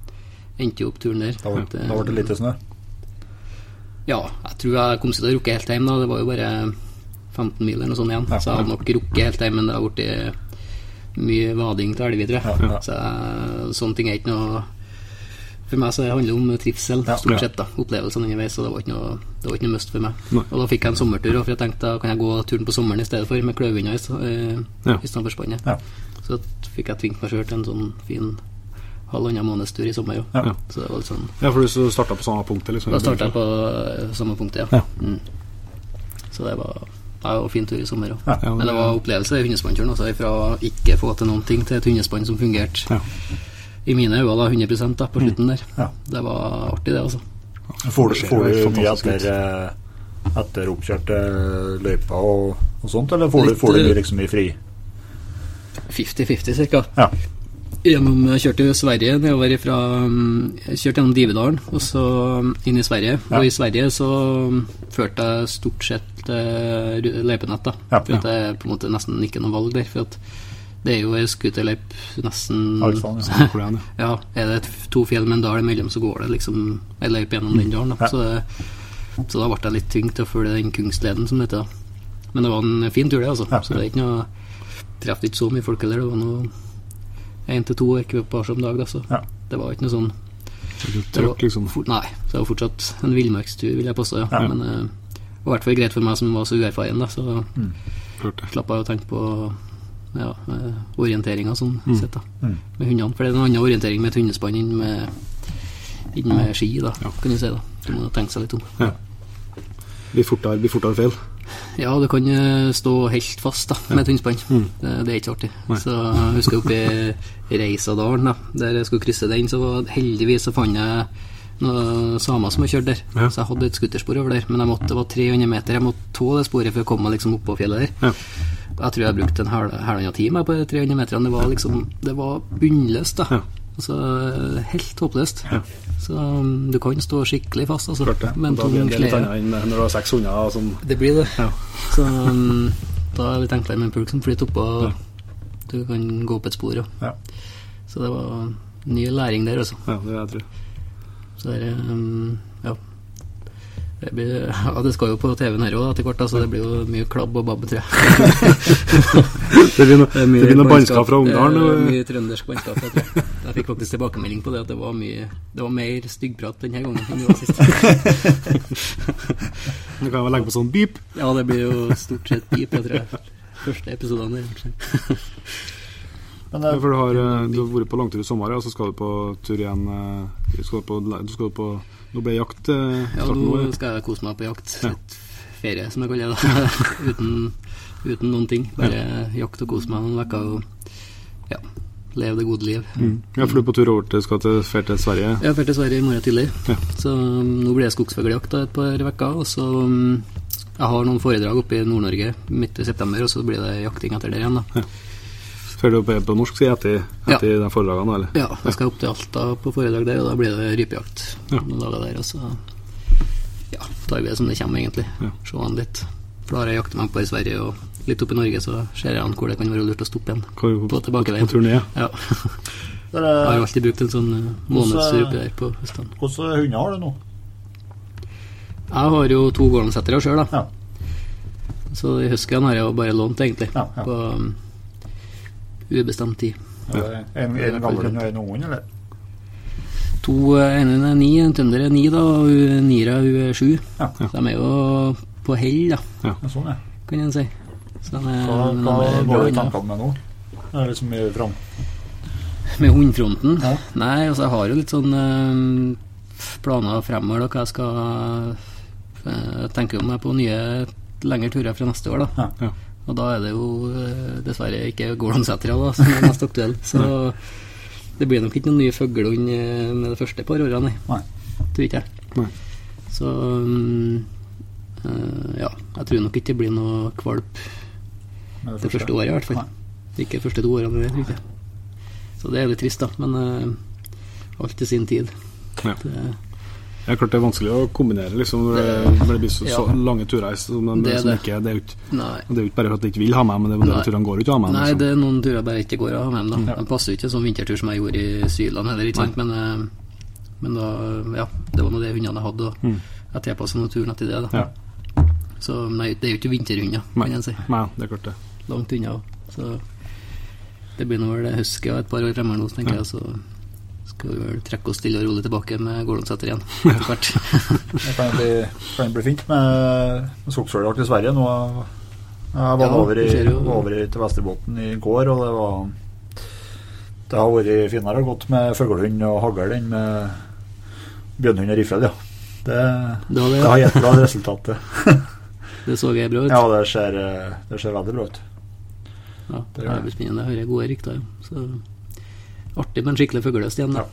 Endte jo opp turen der. Da eh, da ble det lite snø. ja, jeg tror jeg kom til å rukke helt hjem da. Det var jo bare 15 mil eller noe sånt igjen. Ja. Så jeg hadde nok rukket helt hjem, men det har blitt mye vading til elver, tror jeg. Så sånne ting er ikke noe For meg så handler det om trivsel, stort sett. da Opplevelsene underveis. Så det var ikke noe Det var ikke noe must for meg. Nei. Og da fikk jeg en sommertur, for jeg tenkte da kan jeg gå turen på sommeren i stedet for, med kløvhunder eh, Ja. i stedet for spannet. Ja. Så fikk jeg tvingt meg sjøl til en sånn fin halvannen månedstur i sommer, jo. Ja. Så det var litt sånn Ja, for du starta på samme punktet? Liksom. da starta jeg på eh, samme punktet, ja. Ja. Mm. Så det var det var fin tur i sommer òg. Ja. Men det var opplevelse i hundespannturen. Altså, fra ikke få til noen ting til et hundespann som fungerte Ja. i mine øyne da 100 da, på slutten der. Ja. Det var artig, det, altså. Får du, får du mye etter, eh, etter oppkjørte løyper og, og sånt, eller får du, Litt, får du liksom mye fri? 50-50 cirka. Ja. Gjennom, jeg kjørte jo Sverige nedover fra um, Jeg kjørte gjennom Divedalen og så um, inn i Sverige. Ja. Og i Sverige så um, førte jeg stort sett uh, løypenett, da. Ja, For at det er på en måte nesten ikke noe valg der. For at det er jo ei scooterløype nesten sånn, ja. Er Ja, er det to fjell med en dal imellom, så går det liksom ei løype gjennom den dalen. Da. Ja. Så, det, så da ble jeg litt tvunget til å følge den Kungsleden, som det heter. Men det var en fin tur, det, altså. Ja. Så det er ikke noe Traff ikke så mye folk heller. Det var noe én til to ekvipasjer om dag, da, så Ja. det var ikke noe sånn Det Trøkk, liksom. for, Nei, så det var fortsatt en villmarkstur, vil jeg påstå. Ja. Ja. Men eh, det var i hvert fall greit for meg som var så uerfaren, da, så mm. slapp jeg å tenke på ja, eh, orienteringa sånn sett, da. Mm. Med hundene. For det er en annen orientering med et hundespann enn med, enn med ski, da, Ja. kan du si. da Du må tenke seg litt om. Ja. Blir fortere, blir fortere feil. Ja, du kan eh, stå helt fast da med et tynnspann. Mm. Det, det er ikke artig. Nei. Så jeg husker oppe i Reisadalen, da, der jeg skulle krysse den, så heldigvis så fant jeg noen samer som har kjørt der. Ja. Så jeg hadde et skuterspor over der, men jeg måtte, det var 300 meter. Jeg måtte tå det sporet for å komme meg liksom opp på fjellet der. Ja. Jeg tror jeg brukte en halvannen time på de 300 meterne. Det var liksom Det var bunnløst, da. Ja. Altså helt håpløst. Ja. Så um, du kan stå skikkelig fast, altså. Klart det. Men Og da blir det litt annet enn når du har seks hunder som Det blir det. Ja. Så um, da er det litt enklere med en pulk som flyter oppå. Ja. Du kan gå opp et spor. Ja. Så det var ny læring der, altså. Ja, det vil jeg tro. Så det er um. Det, blir, ja, det skal jo på TV-en her òg etter hvert, så det blir jo mye klabb og babb, tror jeg. Det blir noe, Det er det blir noe bannskap fra Ungarn? Ungdalen. Mye trøndersk bannskap. Jeg, tror. jeg fikk faktisk tilbakemelding på det at det var mye Det var mer styggprat denne gangen enn det var sist. Du kan vel legge på sånn beep. Ja, det blir jo stort sett beep, jeg tror jeg. Første episodene der. Men Ja, eh, for du har, eh, du har vært på langtur i sommer, og så skal du på tur igjen eh, Du skal på, du skal på Nå ble jakt eh, Ja, nå skal jeg kose meg på jakt. Ja. Litt ferie, som jeg kaller det. uten, uten noen ting. Bare jakt og kose meg noen uker og ja, leve det gode liv. Mm. Ja, for du er på tur over til, skal til, fer til Sverige. Ja, drar til Sverige i morgen tidlig, Ja. så um, nå blir det skogsfugljakt et par uker. Og så um, Jeg har noen foredrag oppe i Nord-Norge midt i september, og så blir det jakting etter det igjen. da Fer du på, på norsk side etter, etter de foredragene, eller? Ja, jeg skal opp til Alta på foredrag der, og da blir det rypejakt Ja. noen dager der. Og så ja, tar vi det som det kommer, egentlig. Ja. Se an litt. For da har jeg jakta meg på i Sverige, og litt opp i Norge, så ser jeg an hvor det kan være lurt å stoppe igjen. Hvor, På tilbakeveien. På turné. Ja. Der, Jeg har jo alltid brukt en sånn månedsrype månedstur der på høstene. hvordan hunder har du nå? Jeg har jo to gårdsettere sjøl, da. Ja. Så i huskene har jeg jo bare lånt, egentlig. Ja, ja. På um, ubestemt tid. Det En, en gammel og en ung eller? To, eh, En er ni, en trønder er ni, da, og hun- Nira hun er sju. Ja. Så de er jo på hell, da, Ja, sånn, ja. kan en si. Så de er, Hva, men hva de er går du i tankene med nå? Er det liksom mye fram? Med hundfronten? Ja. Nei, altså jeg har jo litt sånn øh, planer fremover, da, hva jeg skal øh, Jeg om meg på nye lengre turer fra neste år, da. Ja. Og da er det jo eh, dessverre ikke Gårdonsetra som er mest aktuell. Så det blir nok ikke noen nye fuglehund eh, med det første par årene, nei. Nei. Tror ikke jeg. Nei. Så mm, eh, ja, jeg tror nok ikke det blir noe kvalp det, det første året, i hvert fall. Ikke de første to årene. Det, tror ikke. Så det er litt trist, da. Men uh, alt til sin tid. Ja. Det, Det er klart det er vanskelig å kombinere liksom, når det, det blir så, så lange turer. Som, de, Det er som det. ikke, det, er jo ikke, ikke bare for at de ikke vil ha meg, men det er jo de turene går ikke å ha meg. Nei, liksom. det er noen turer bare ikke går å ha med dem. De passer jo ikke som vintertur som jeg gjorde i Syland heller, ikke sant. Men, eh, men da, ja, det var nå det hundene hadde, og Mm. jeg tilpassa naturen etter det. da Ja. Så nei, det er jo ikke vinterhunder, kan en si. Nei, det er klart det. Langt unna. Så det blir nå vel husky et par år fremover nå, tenker Ja. jeg. Så skal vi vel trekke oss stille og rolig tilbake med Gårdonseter igjen etter hvert. Det kan bli, kan bli fint med, med skogsfugljakt i Sverige. Nå jeg var Ja, over, i, over i, til Vesterbotn i går, og det var Det har vært finere gått med fuglehund og hagl enn med bjørnehund og riffel, ja. Det, Det det, har gitt bra resultat, det. Det så jeg bra ut. Ja, det ser, eh, det ser veldig bra ut. Ja, Det det. spennende. Jeg hører gode rykter. Så artig med en skikkelig fuglehøst igjen. Ja.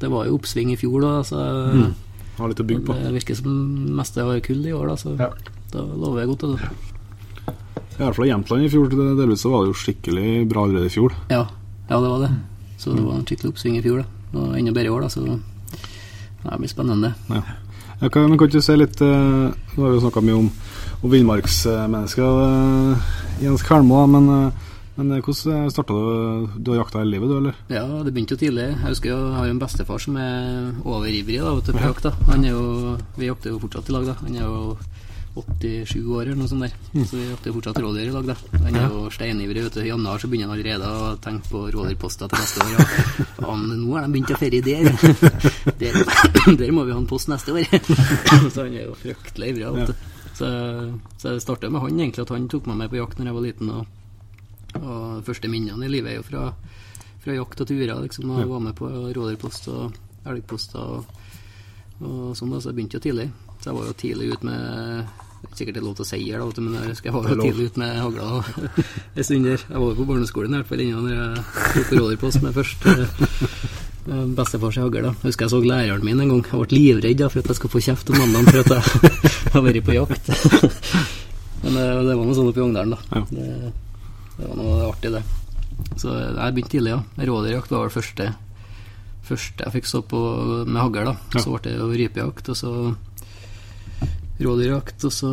Det var jo oppsving i fjor, da. Så Mm. Har litt å bygge på. det virker som meste har kull i år, da. Så Ja. da lover jeg godt. Altså. I hvert fall i Jämtland i fjor, delvis så var det jo skikkelig bra allerede i fjor. Ja. ja, det var det. Så det var en skikkelig oppsving i fjor, da. Og enda bedre i år, da. Så det blir spennende. Ja. Jeg kan, men kan ikke si litt eh, Nå har vi jo snakka mye om, om villmarksmennesker, eh, Jens Kvernmo, men, eh, men eh, hvordan starta du? Du har jakta hele livet, du, eller? Ja, det begynte jo tidlig. Jeg husker jeg har en bestefar som er overivrig da, vet du, på jakt. Han er jo, Vi jakter jo fortsatt i lag, da. Han er jo 87 år eller noe sånt der. Så vi jakter fortsatt rådyr i lag, da. Han er jo steinivrig. vet du. I januar så begynner han allerede å tenke på rådyrposter til neste år. Ja. Ja, nå har de begynt å ferie der. der. Der må vi ha en post neste år. så han er jo fryktelig ivrig. du. Så, så det starta med han, egentlig, at han tok meg med på jakt når jeg var liten. og og første minnene i livet er jo fra, fra jakt og turer, liksom, og Ja. var med på rådyrpost og elgposter og, og sånn, da, så jeg begynte jo tidlig. Så jeg var jo tidlig ut med Sikkert det er lov til å si her, da, men jeg husker jeg var jo tidlig ut med hagla en stund der. Jeg var jo på barneskolen i hvert fall innan jeg tok på rådyrpost med først. eh, Bestefars hagl. da. Jeg husker jeg så læreren min en gang. Jeg ble livredd da, for at jeg skulle få kjeft om mandagen for at jeg har vært på jakt. Men det, det var noe sånn oppe i Ogndalen, da. Ja. Det, det var noe artig, det. Så jeg begynte tidlig, ja. Rådyrjakt var vel første første jeg fikk så på med hagl. Ja. Så ble det jo rypejakt, og så rådyrjakt, og så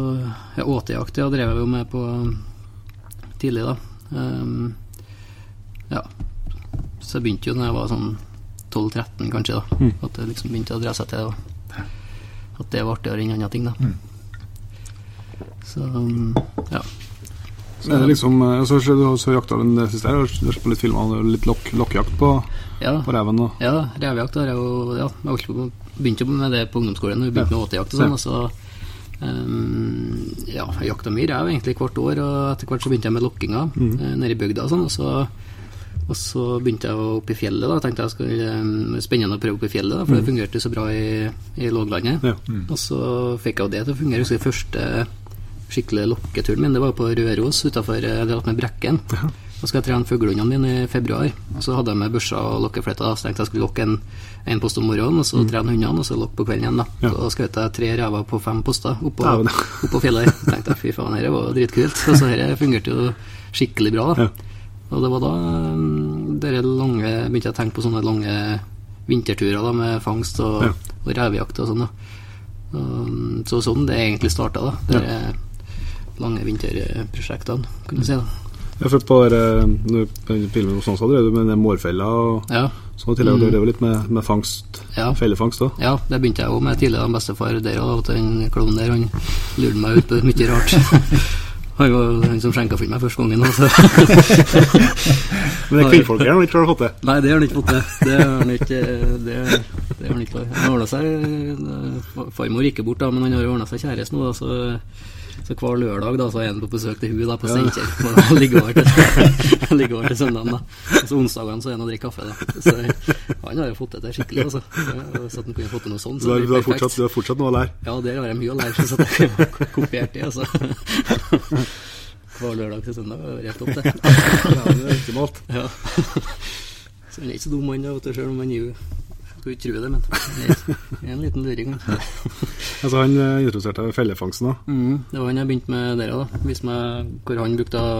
ja, åtejakt. Ja, drev jeg jo med på tidlig, da. Um, ja. Så jeg begynte jo når jeg var sånn 12-13, kanskje, da. Mm. At det liksom begynte å dra seg til. Da. at det var artigere enn andre ting, da. Mm. Så ja. Er det liksom, eh, så, så, så, så jakta den det siste her, hørt på litt filmer, litt lokk, lokkjakt på, Ja, på reven og Ja, revejakt har jeg jo ja, jeg begynte jo med det på ungdomsskolen. Vi begynte med åtejakt og sånn. Ja. Og så Um, Ja, jeg jakta mye rev egentlig hvert år, og etter hvert så begynte jeg med lokkinga Mm. eh, nede i bygda og sånn. Og så, og så begynte jeg opp i fjellet. da Tenkte jeg skulle um, spennende å prøve opp i fjellet, da for det fungerte så bra i, i låglandet. Ja. Og så fikk jeg jo det til å fungere. Jeg husker første skikkelig lokketuren min, det var på Røros utafor med Brekken. Og skal trene fuglehundene mine i februar. Og så hadde jeg med børsa og lokkefletta. Så tenkte jeg skulle lokke en, en post om morgenen, og så trene hundene, og så lokke på kvelden igjen. da. Ja. Så skjøt jeg tre rever på fem poster oppå, Dæven. oppå fjellet. her. tenkte jeg fy faen, dette var dritkult. Og så dette fungerte jo skikkelig bra. da. Ja. Og det var da um, dere lange, begynte jeg å tenke på sånne lange vinterturer da, med fangst og, Ja. og revejakt og sånn. da. Um, så sånn det egentlig starta, da. Dere lange vinterprosjektene, kan du si. da. Jeg har følt på filmen du filmer hos så drev du med mårfella og Ja, sånn, og i tillegg Mm. du drev litt med, med fangst, ja. fellefangst da. Ja, det begynte jeg jo med tidligere. Han bestefar der òg, den klovnen der, han lurte meg ut på mye rart. Han var han som skjenka for meg første gangen. Altså. Men det kvinnfolket har han ikke fått til. Nei, det har han ikke fått til. Det har han ikke Det, det har han ikke Han har ordna seg eh, Farmor gikk bort, da, men han har jo ordna seg kjæreste nå, da, så så hver lørdag da, så er han på besøk til hun da, på Steinkjer. Ja. Ligger over til, ligger over til søndagen. da. Og så onsdagene så er han og drikker kaffe. da. Så Han har jo fått det til skikkelig. altså. Så at han kunne fått til noe sånt. Så du, har, du, fortsatt, du har fortsatt noe å lære? Ja, der har jeg mye å lære. Så jeg har kopiert det. altså. Hver lørdag til søndag er rett opp, det. Ja, det er optimalt. Ja. Så han er ikke så dum, han, selv om han er Skulle ikke tro det, men en liten luring. Altså, han eh, introduserte fellefangsten da. Mm, det var han jeg begynte med der òg. Viste meg hvor han brukte å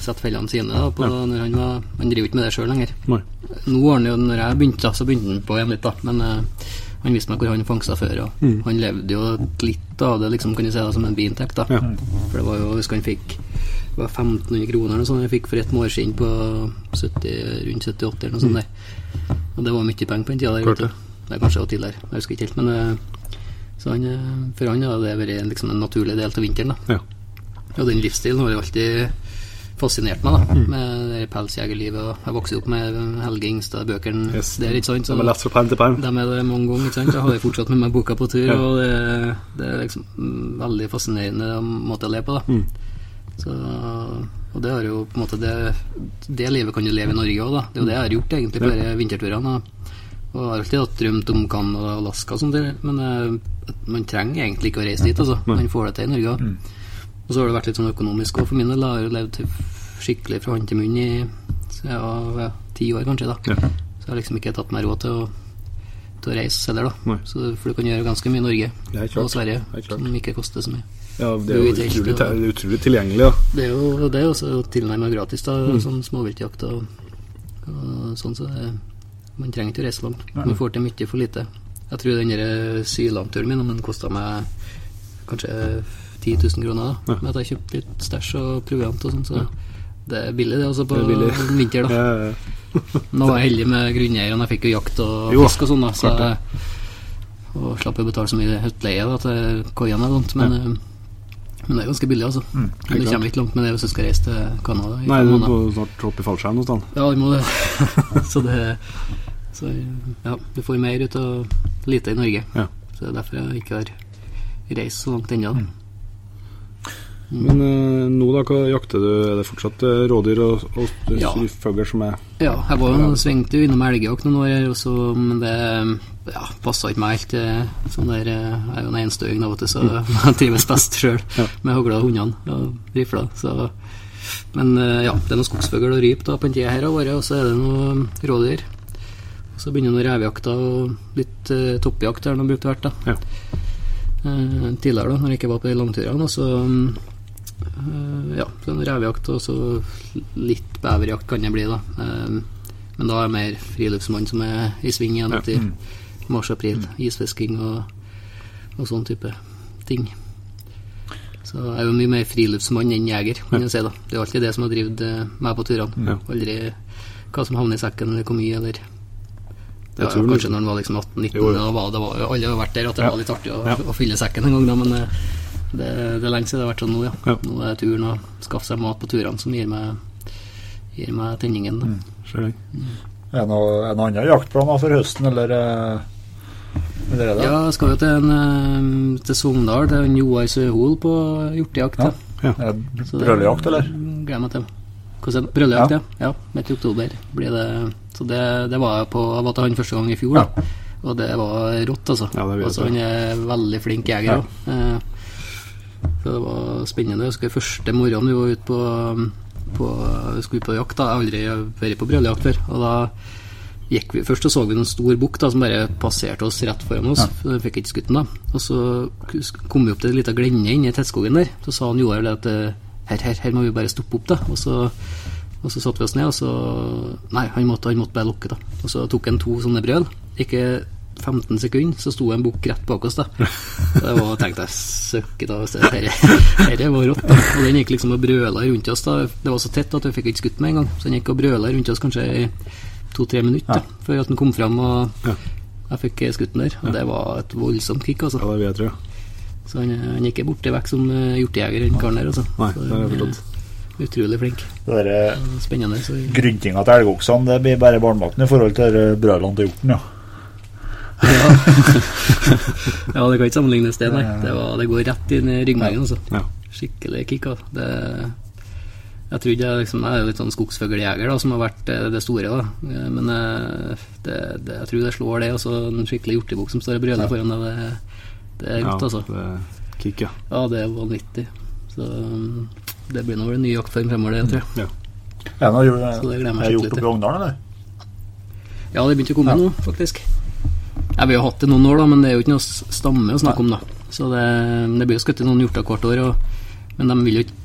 sette fellene sine. Da, på, når han, var, han driver ikke med det sjøl lenger. Nei. Nå har han jo, når jeg begynte, så begynte han på igjen litt, da. Men uh, han viste meg hvor han fangsta før. Og Mm. Han levde jo litt av det, liksom, kan du si det, som en biinntekt. da. Ja. For det var jo, hvis han fikk det var 1500 kroner eller noe sånt han fikk for et mårskinn på 70, rundt 78 eller noe sånt der. Og det var mye penger på den tida. der. Det er kanskje også tidligere, jeg husker ikke helt. Men eh, så han, eh, for han har det vært liksom en naturlig del av vinteren. da. Ja. Og den livsstilen har jo alltid fascinert meg, da. Med det pelsjegerlivet. Jeg vokste opp med Helge Ingstad-bøkene Yes. der, ikke sant. De er lest fra perm til perm. De er det mange ganger, ikke sant. Jeg har jo fortsatt med meg boka på tur, Ja. og det, det er liksom mm, veldig fascinerende måte å leve på, da. Mm. Så, og det har jo på en måte det, det livet kan du leve i Norge òg, da. Det er jo det jeg har gjort egentlig på disse vinterturene. Og, har alltid hatt drømt om Canada og Alaska og sånt, men uh, man trenger egentlig ikke å reise dit, altså. Man får det til i Norge òg. Og så har det vært litt sånn økonomisk òg for min del. Jeg har levd skikkelig fra hånd til munn i jeg var ti år, kanskje. da Ja. Så jeg har liksom ikke tatt meg råd til å, til å reise heller, da. Så, for du kan gjøre ganske mye i Norge og Sverige er som ikke koster så mye. Ja, det er jo utrolig, og, det utrolig tilgjengelig, da. Det er jo det er også tilnærmet gratis, da, Mm. sånn småviltjakt og, og sånn, så det, man trenger ikke å reise langt. Man får til mye for lite. Jeg tror den der Sylandturen min den kosta meg kanskje 10 000 kroner, da. Ja. Med at jeg kjøpte litt stæsj og proviant og sånn, så det er billig, det, altså, på er vinter, da. Ja, ja, ja. Nå var jeg heldig med grunneierne, jeg fikk jo jakt og Jo, fisk og sånn, da. Så jeg, og slapp å betale så mye høttleie da, til koiene og sånt, men, eh, men det er ganske billig, altså. Det du kommer ikke langt med det hvis du skal reise til Canada. Nei, du må snart hoppe i fallskjerm noe sted. Ja, du må det. så det Så ja, du får mer ut av lite i Norge. Ja. Så det er derfor jeg ikke har reist så langt ennå. Mm. Men eh, nå, da, hva jakter du? Er det fortsatt eh, rådyr og, og Ja. som er Ja, jeg var jo svingte innom elgjakt noen år, men det ja, passa ikke meg helt. eh, Sånn der, eh, jeg er jo en enstøing, da, vet du, så jeg trives best sjøl Mm. Ja. med hagla og hundene og rifla. Så men eh, ja, det er noe skogsfugl og ryp da på den tida her av året, og så er det noe rådyr. Og så begynner noe revejakter og litt uh, toppjakt der de brukte vært. da Ja. Tidligere, da når jeg ikke var på de langturene. Og så uh, ja, så en revejakt og så litt beverjakt kan det bli, da. Men da er jeg mer friluftsmann som er i sving igjen Ja. Mars-april. Isfisking og, og sånn type ting. Så jeg er jo mye mer friluftsmann enn jeger, kan jeg si. da Det er alltid det som har drevet eh, meg på turene. Aldri hva som havner i sekken, eller hvor mye, eller var det- kanskje når en var liksom 18-19, Jo, jo. da var, det var, alle har vært der, at det Ja. var litt artig å, Ja. å fylle sekken en gang, da, men eh, det, det er lenge siden det har vært sånn nå, ja. Nå er turen å skaffe seg mat på turene som gir meg, gir meg tenningen. Ser den. Er det noe, det noen andre jaktplaner for høsten, eller, eh, eller er det? Ja, jeg skal jo til, en, eh, til Sogndal, til en Joar Søhol på hjortejakt. Ja. Ja. Er det Brøljakt, eller? Gleder meg til. Hvordan det? Brøljakt, Ja. ja. Midt i oktober blir det. Så det, det var jeg på Jeg var til han første gang i fjor, da. Og det var rått, altså. Ja, det altså han er veldig flink jeger òg. Ja. så det var spennende. Jeg husker første morgenen vi var ute på, på Vi skulle på jakt. da Jeg har aldri vært på brøljakt før. Og da gikk vi Først så, så vi en stor bukk som bare passerte oss rett foran oss. Ja. fikk ikke skutt den, da. Og så kom vi opp til en liten glenne inni i tettskogen der. Så sa han Joar at eh, her, her, her må vi bare stoppe opp, da. Og så, og så satte vi oss ned, og så Nei, han måtte, han måtte bare lukke, da. Og så tok han to sånne brøl. Ikke 15 sekunder, så sto en bukk rett bak oss, da. Det var, tenkte jeg, søkket da, dette var rått, da. Og den gikk liksom og brøla rundt oss, da. Det var så tett at vi fikk ikke skutt med en gang. Så den gikk og brøla rundt oss kanskje i to-tre minutter, da, før at den kom fram og jeg fikk skutt den der. Og det var et voldsomt kick, altså. Ja, det vet jeg. Så han, han gikk borte vekk som eh, hjortejeger, den karen der, altså. Nei, det har jeg forstått. Utrolig flink. Det der, eh, Spennende. Så Gryntinga til elgoksene det blir bare barnevakten i forhold til brølene til hjorten, ja. Ja, det kan ikke sammenlignes det, nei. Det, var, det går rett inn i ryggmargen, altså. Ja. Skikkelig kick, altså. Det, jeg trodde jeg liksom Jeg er jo litt sånn skogsfugljeger, da, som har vært eh, det store, da. Eh, Men eh, det, det, jeg tror det slår det, og så en skikkelig hjortebukk som står og brøler foran deg. Det, det er godt, altså. det kick, ja. Ja, det er vanvittig. Så um, det blir nå vel en ny jaktform fremover, det, tror jeg. ja. Ja, nå, gleder jeg meg er gjort oppe i Ongdalen, eller? Ja, det begynte å komme nå, faktisk. Ja, Vi har hatt det noen år, da, men det er jo ikke noe stamme å snakke om. da Så det, det blir jo skutt noen hjorter hvert år, og, men de vil jo ikke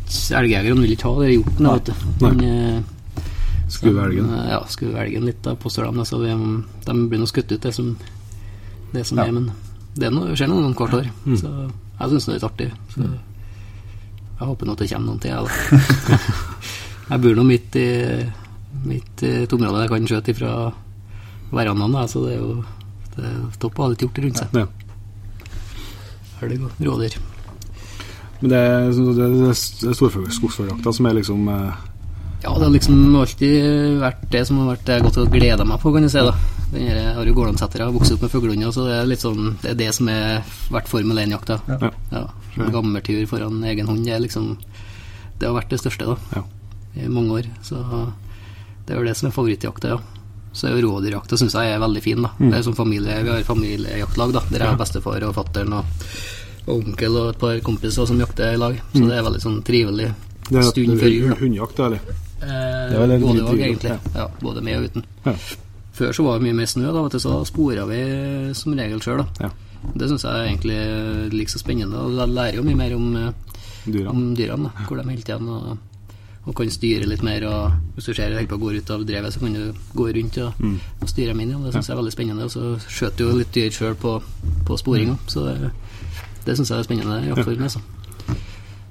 elgjegerne vil ikke ha det hjorten. vet du. Men, eh, Skue elgen. eh, Ja, skue elgen litt, da, påstår de. Så vi, de blir nå skutt ut, det som, det som Ja. er. Men det er noe, skjer noe hvert år. Så jeg syns det er litt artig. Så jeg håper nå at det kommer noen til, jeg, da. jeg bor nå midt i mitt, et område jeg kan skjøte fra verandaen, da, så det er jo topp å ha litt hjort rundt seg. Ja. det og rådyr. Men det er, det er storskogsfugljakta som er liksom eh, Ja, det har liksom alltid vært det som har vært det jeg har gått og gleda meg på, kan du si. da Den her, har jo gårdlandsettere, vokst opp med fuglehunder, så det er litt sånn Det er det som har vært Formel 1-jakta. Ja. Ja. Gammeltur foran egen hund, det er liksom Det har vært det største, da. Ja. I mange år. Så det er jo det som er favorittjakta, ja. Så er jo rådyrjakta syns jeg er veldig fin, da. Det er som familie, Vi har familiejaktlag, da. Der jeg har bestefar og fattern og, og onkel og et par kompiser som jakter i lag. Så det er veldig sånn trivelig Det er stund før jul. da. hundejakt, eller? Eh, er veldig en både og, egentlig. Ja. både med og uten. Ja. Før så var det mye mer snø, da, vet du, så spora vi som regel sjøl. Ja. Det syns jeg egentlig er like så spennende. Og jeg lærer jo mye mer om, eh, Dyrene. om dyrene, da, hvor de holder til og, og kan styre litt mer. Og hvis du ser jeg går ut av drevet, så kan du gå rundt og, Mm. og styre inn. Ja. Det syns jeg er veldig spennende. Og så skjøter jo litt dyr sjøl på, på sporinga, så det, det syns jeg er spennende jaktform. Altså.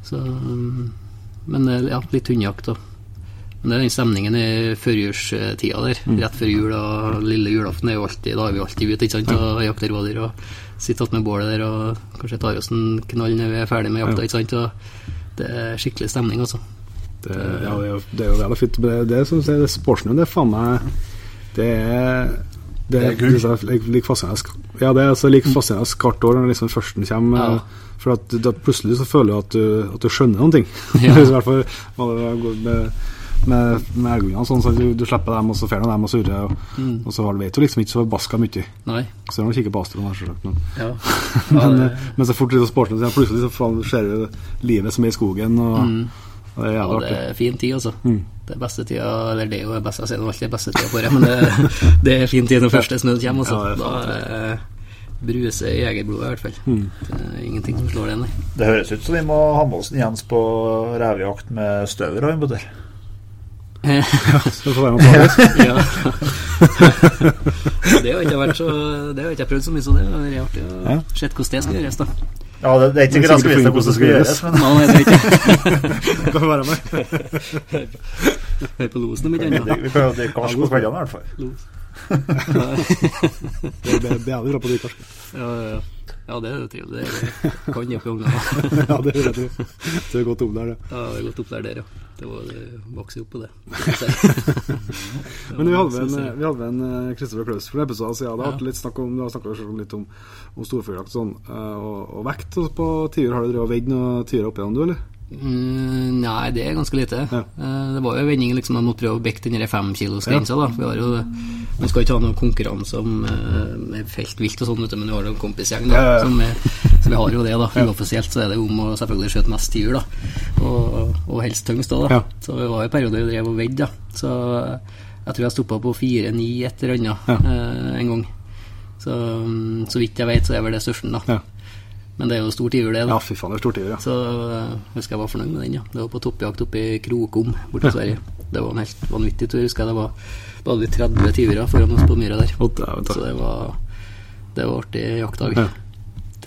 Så, um, men eh, ja, litt hundejakt òg. men det er den stemningen i førjulstida der. Rett før jul og lille julaften er jo alltid Da er vi alltid ute ikke sant, og jakter rådyr og sitter attmed bålet der og kanskje tar oss en knall når vi er ferdig med jakta. ikke sant, og Det er skikkelig stemning, altså. Det, ja, det er jo, det er jo veldig fint. men Det, det jeg, det sportsnøen, det er faen meg Det er det Det er gull. Liksom, like, like fascinerende Ja, det er altså like fascinerende hvert år når liksom førsten kommer. Ja. eh, For at da plutselig så føler du at du, at du skjønner noen ting. Ja. I hvert fall det med, med, med elgungene sånn, så du, du slipper dem, og så får du dem og surrer. Og, Mm. og så vet du liksom ikke så forbaska mye. Nei. Så du kikker på Astron, selvsagt, men, Ja. ja men, men så fort du er sportslig, så plutselig så ser du livet som er i skogen, og, Mm. Og det er Ja, det er fin tid, altså. Mm. Det er beste tida Eller det er jo det beste, jeg sier alltid beste tida på året, men det, det er fin tid når første snøen kommer, altså. Ja, det er da sant, er det bruse i jegerblodet, i hvert fall. Mm. Det er ingenting som slår det, nei. Det høres ut som vi må ha med oss Jens på revejakt med støver. og vi Ja, der. Så får være noe annet. ja. det har ikke vært så Det har ikke jeg prøvd så mye, så det har vært artig å Ja. se hvordan det skal gjøres, da. Ja, det, det er ikke Det er sikkert han skal vite hvordan det skal gjøres, men Nei, det er ikke Det får være med. Hør på losen mitt vi, ennå. vi kan jo drikke karsk på kveldene i hvert fall. Los. Det er- bedre jævlig bra på de, kanskje. Ja, ja, ja. ja, det er jo trivelig. Det kan jeg på ungene. Ja, det vet du. Det er godt opp der, det. Ja, det er gått opp der, der, ja. Det var det vokste opp på det. Men vi hadde vel en, jeg. en eh, Christopher Klaus for en episode siden. Det har Ja. vært litt snakk om, det har snakket litt om, om storfugljakt sånn, eh, og, og vekt på tiur. Har du drevet og veid noen tiurer opp igjennom, du, eller? Mm, nei, det er ganske lite. Ja. Eh, Det var jo vendingen liksom, man måtte prøve å bekke den femkilosgrensa. Ja. Man skal ikke ha noen konkurranse om eh, med felt vilt og sånn, men vi har jo en kompisgjeng. da, Ja, ja, ja. Som, er, så vi har jo det, da. Uoffisielt så er det om å selvfølgelig skjøte mest tiur, da. Og, og helst tyngst òg, da. Ja. Så det var i perioder vi drev og veide, da. Så jeg tror jeg stoppa på 4-9 et eller annet Ja. eh, en gang. Så, mm, så vidt jeg vet, så er vel det størsten, da. Ja. Men det er jo stor tiur, det. da Ja, fy faen, det er stortiur, ja. så jeg husker jeg var fornøyd med den, ja. Det var på toppjakt oppe i Krokom borte i Sverige. Det var en helt vanvittig tur, husker jeg. Det var, da hadde vi 30 tiurer foran oss på myra der. Så det var, det var artig jaktdag. Ja.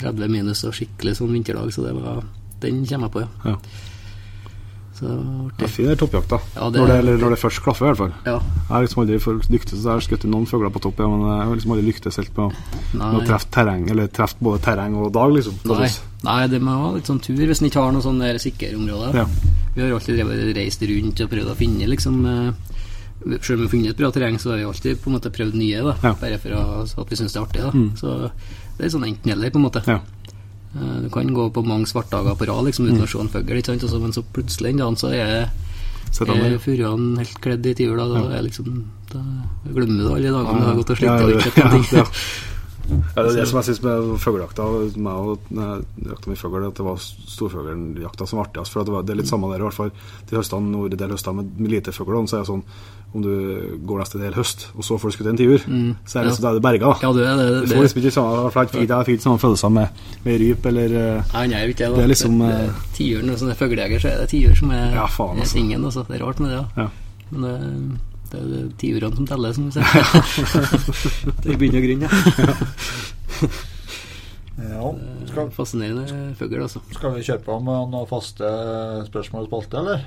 30 minus og skikkelig sånn vinterdag, så det var Den kommer jeg på, ja. Så Det er fin den toppjakta. Ja, det- når, det, eller når det først klaffer, i hvert fall. Ja. Jeg har liksom aldri lyktes, så jeg har skutt noen fugler på topp, men jeg har liksom aldri lyktes helt med med å treffe terreng, eller treffe både terreng og dag, liksom. Nei. Nei, det må ha litt sånn tur hvis en ikke har noe sånn sikre område. Ja. Vi har alltid drevet reist rundt og prøvd å finne liksom eh, Selv om vi har funnet et bra terreng, så har vi alltid på en måte prøvd nye, da. Bare for å, så at vi syns det er artig. da Mm. Så det er sånn enten-eller, på en måte. Ja. Eh, Du kan gå på mange svartdager på rad liksom, Mm. uten å se en fugl, sant? Men så plutselig en dag så er er furuene helt kledd i tiur. Da, da er liksom Da glemmer du alle dagene du har gått og Ja, slitt ja, ja, ja. Ja, det er det som jeg syns med fuglejakta meg og jakta med fugl, at det var storfugljakta som var artigst. For at det, var, det er litt samme der, i hvert fall. De høstene, når det del høster med, med lite fuglene, så er det sånn om du går nesten en hel høst, og så får du skutt en tiur, Mm, så er det, ja. så er det berga. Ja, du er det. Du det, får liksom ikke samme, jeg fikk ikke samme følelser med, med ryp eller Nei, Nei, er ikke det. Det er liksom, det, eh, Tiuren, når sånn er fuglejeger, så er det tiur som er, Ja, faen, er altså. tingen. Altså. Det er rart med det, ja. Ja. Men det, det er tiurene som teller, som vi sier. det er i bunn og grunn, ja. Ja. Skal, er Fascinerende fugl, altså. skal vi kjøre på med noen faste spørsmål og spalte, eller?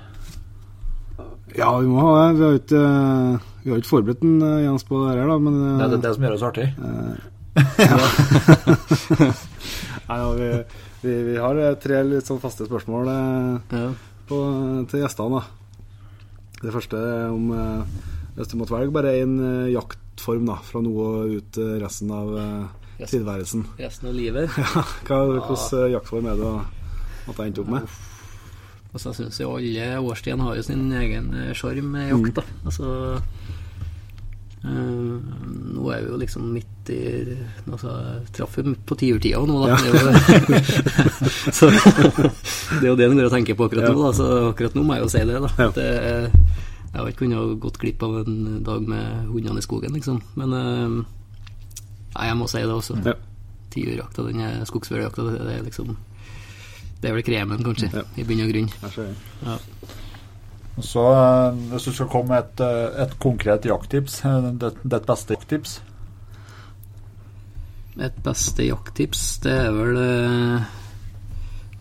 Ja, vi må ha det. Vi har jo ikke, eh, vi har ikke forberedt en eh, Jens på det her, da, men eh, Det er det, det som gjør oss artig. Nei, ja, vi, vi, vi har eh, tre litt sånn faste spørsmål eh, Ja. på, til gjestene. da. Det første er om eh, Hvis du måtte velge bare én eh, jaktform da, fra nå og ut eh, resten av eh, Resten. tilværelsen, Resten av livet. ja, hva, hvilken jaktform er det du måtte endt opp med? Altså, jeg syns jo alle årstidene har jo sin egen sjarm med jakt, da. Altså eh, Nå er vi jo liksom midt i Altså, traff jo på tiurtida nå, da. Ja. Det, er jo, så, det er jo det en går og tenker på akkurat Ja. nå, da. Så akkurat nå må jeg jo si det, da. Ja. At jeg har ikke kunnet gått glipp av en dag med hundene i skogen, liksom. Men eh, Nei, jeg må si det også. Ja. Tiurjakta, den skogsfugljakta, det, det er liksom Det er vel kremen, kanskje, Ja. i bunn og grunn. Ja. Så eh, hvis du skal komme med et, eh, et konkret jakttips, ditt beste jakttips Et beste jakttips, det er vel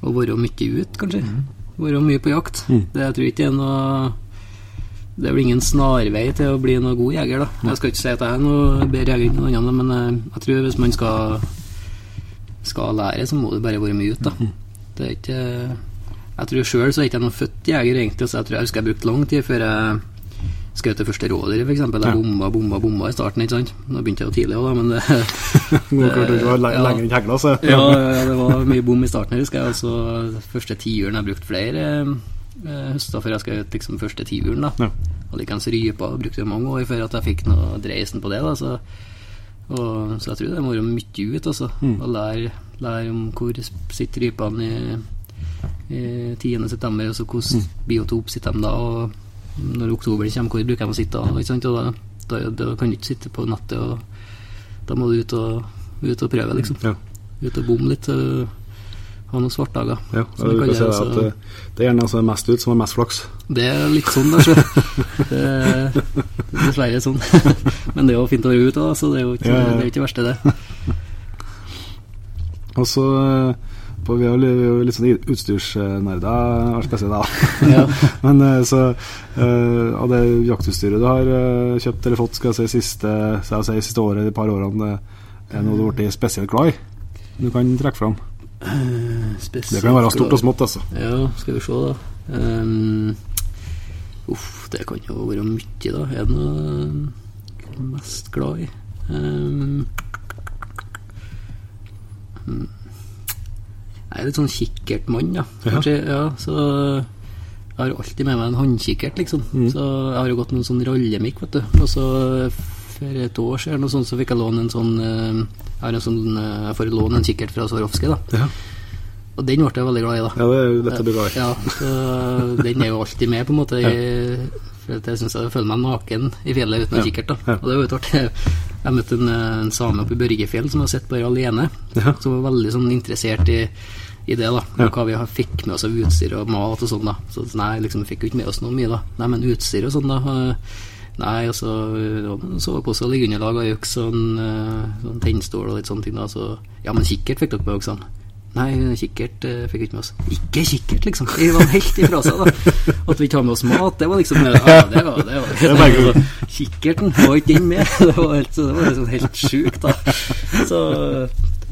å være mye ute, kanskje. Være mye på jakt. Mm. Det jeg tror ikke det er noe Det er vel ingen snarvei til å bli noe god jeger, da. Jeg skal ikke si at jeg er noe bedre jeger enn noen andre, men eh, jeg tror hvis man skal skal lære, så må du bare være mye ut, da. Det er ikke Jeg tror sjøl så er ikke jeg noen født jeger, egentlig, så jeg tror jeg husker jeg brukte lang tid før jeg skjøt det første rådyret, f.eks. Jeg bomba, bomba, bomba i starten, ikke sant. Nå begynte jeg jo tidlig òg, da, men det Nå klarte du ikke å være le- Ja. lenger enn hegla, så ja, ja, det var mye bom i starten, husker jeg. Altså, første tiuren jeg brukte flere eh, høster før jeg skjøt liksom, første tiuren. Ja. Og likeens rypa brukte jeg mange år før at jeg fikk noe dreisen på det. da Så, og, så jeg tror det må være mye ut, altså. Mm. Å lære, lære om hvor sitter rypene i, i 10. september, og så hvordan Mm. biotop sitter de da. Og når oktober kommer, hvor bruker de å sitte da? Ikke sant? Og da, da, da kan du ikke sitte på nettet, og da må du ut og, ut og prøve, liksom Ja. ut og bomme litt. øh, ha noen svartdager. Ja, Som vi du kan si det, eh, det er gjerne altså mest ut, som har mest flaks. Det er litt sånn, da. Det er dessverre sånn. Men det er jo fint å være ute, da, så det er jo ikke, Ja, ja. det ikke verste, det. Og så eh, på, Vi er jo litt sånn utstyrsnerder, har spesielt da. Ja. Men eh, så eh, av det jaktutstyret du har eh, kjøpt eller fått skal jeg si, siste, skal jeg si, siste året, de par årene, eh, er noe du har blitt spesielt glad i? Du kan trekke fram. Det kan være stort og smått, altså. Ja, skal vi se, da. Um, uff, det kan jo være mye, da. Er det noe mest glad i? Um, jeg er litt sånn kikkertmann, ja. Ja. Kanskje, ja. Så jeg har alltid med meg en håndkikkert, liksom. Mm. Så jeg har jo gått med en sånn rallemikk, vet du. Og så for et år siden så fikk jeg låne en sånn eh, Jeg har en sånn eh, Jeg får låne en kikkert fra Swarovski, da. Ja, Og den ble jeg veldig glad i, da. ja det er jo å bli glad i. Ja, så den er jo alltid med, på en måte. I, for jeg syns jeg føler meg naken i fjellet uten en Ja, kikkert. da. Og det var jo artig. Jeg møtte en, en same oppe i Børgefjell som har sett bare alene. Ja. Som var veldig sånn interessert i, i det, da. Ja. Hva vi fikk med oss av utstyr og mat og sånn, da. Så nei, liksom, vi fikk jo ikke med oss noe mye, da. Nei, men utstyr og sånn, da. Eh, Nei, altså Sovepose og liggeunderlag og øks og eh, sånn tennstål og litt sånne ting, da. Så ja, men kikkert fikk dere med også, sånn. Nei, kikkert eh, fikk vi ikke med oss. Ikke kikkert, liksom. Vi var helt ifra seg, da. At vi ikke har med oss mat, det var liksom Ja, det var, det var, det var Kikkerten var ikke den med. Det var, helt, det var liksom helt sjukt, da. Så,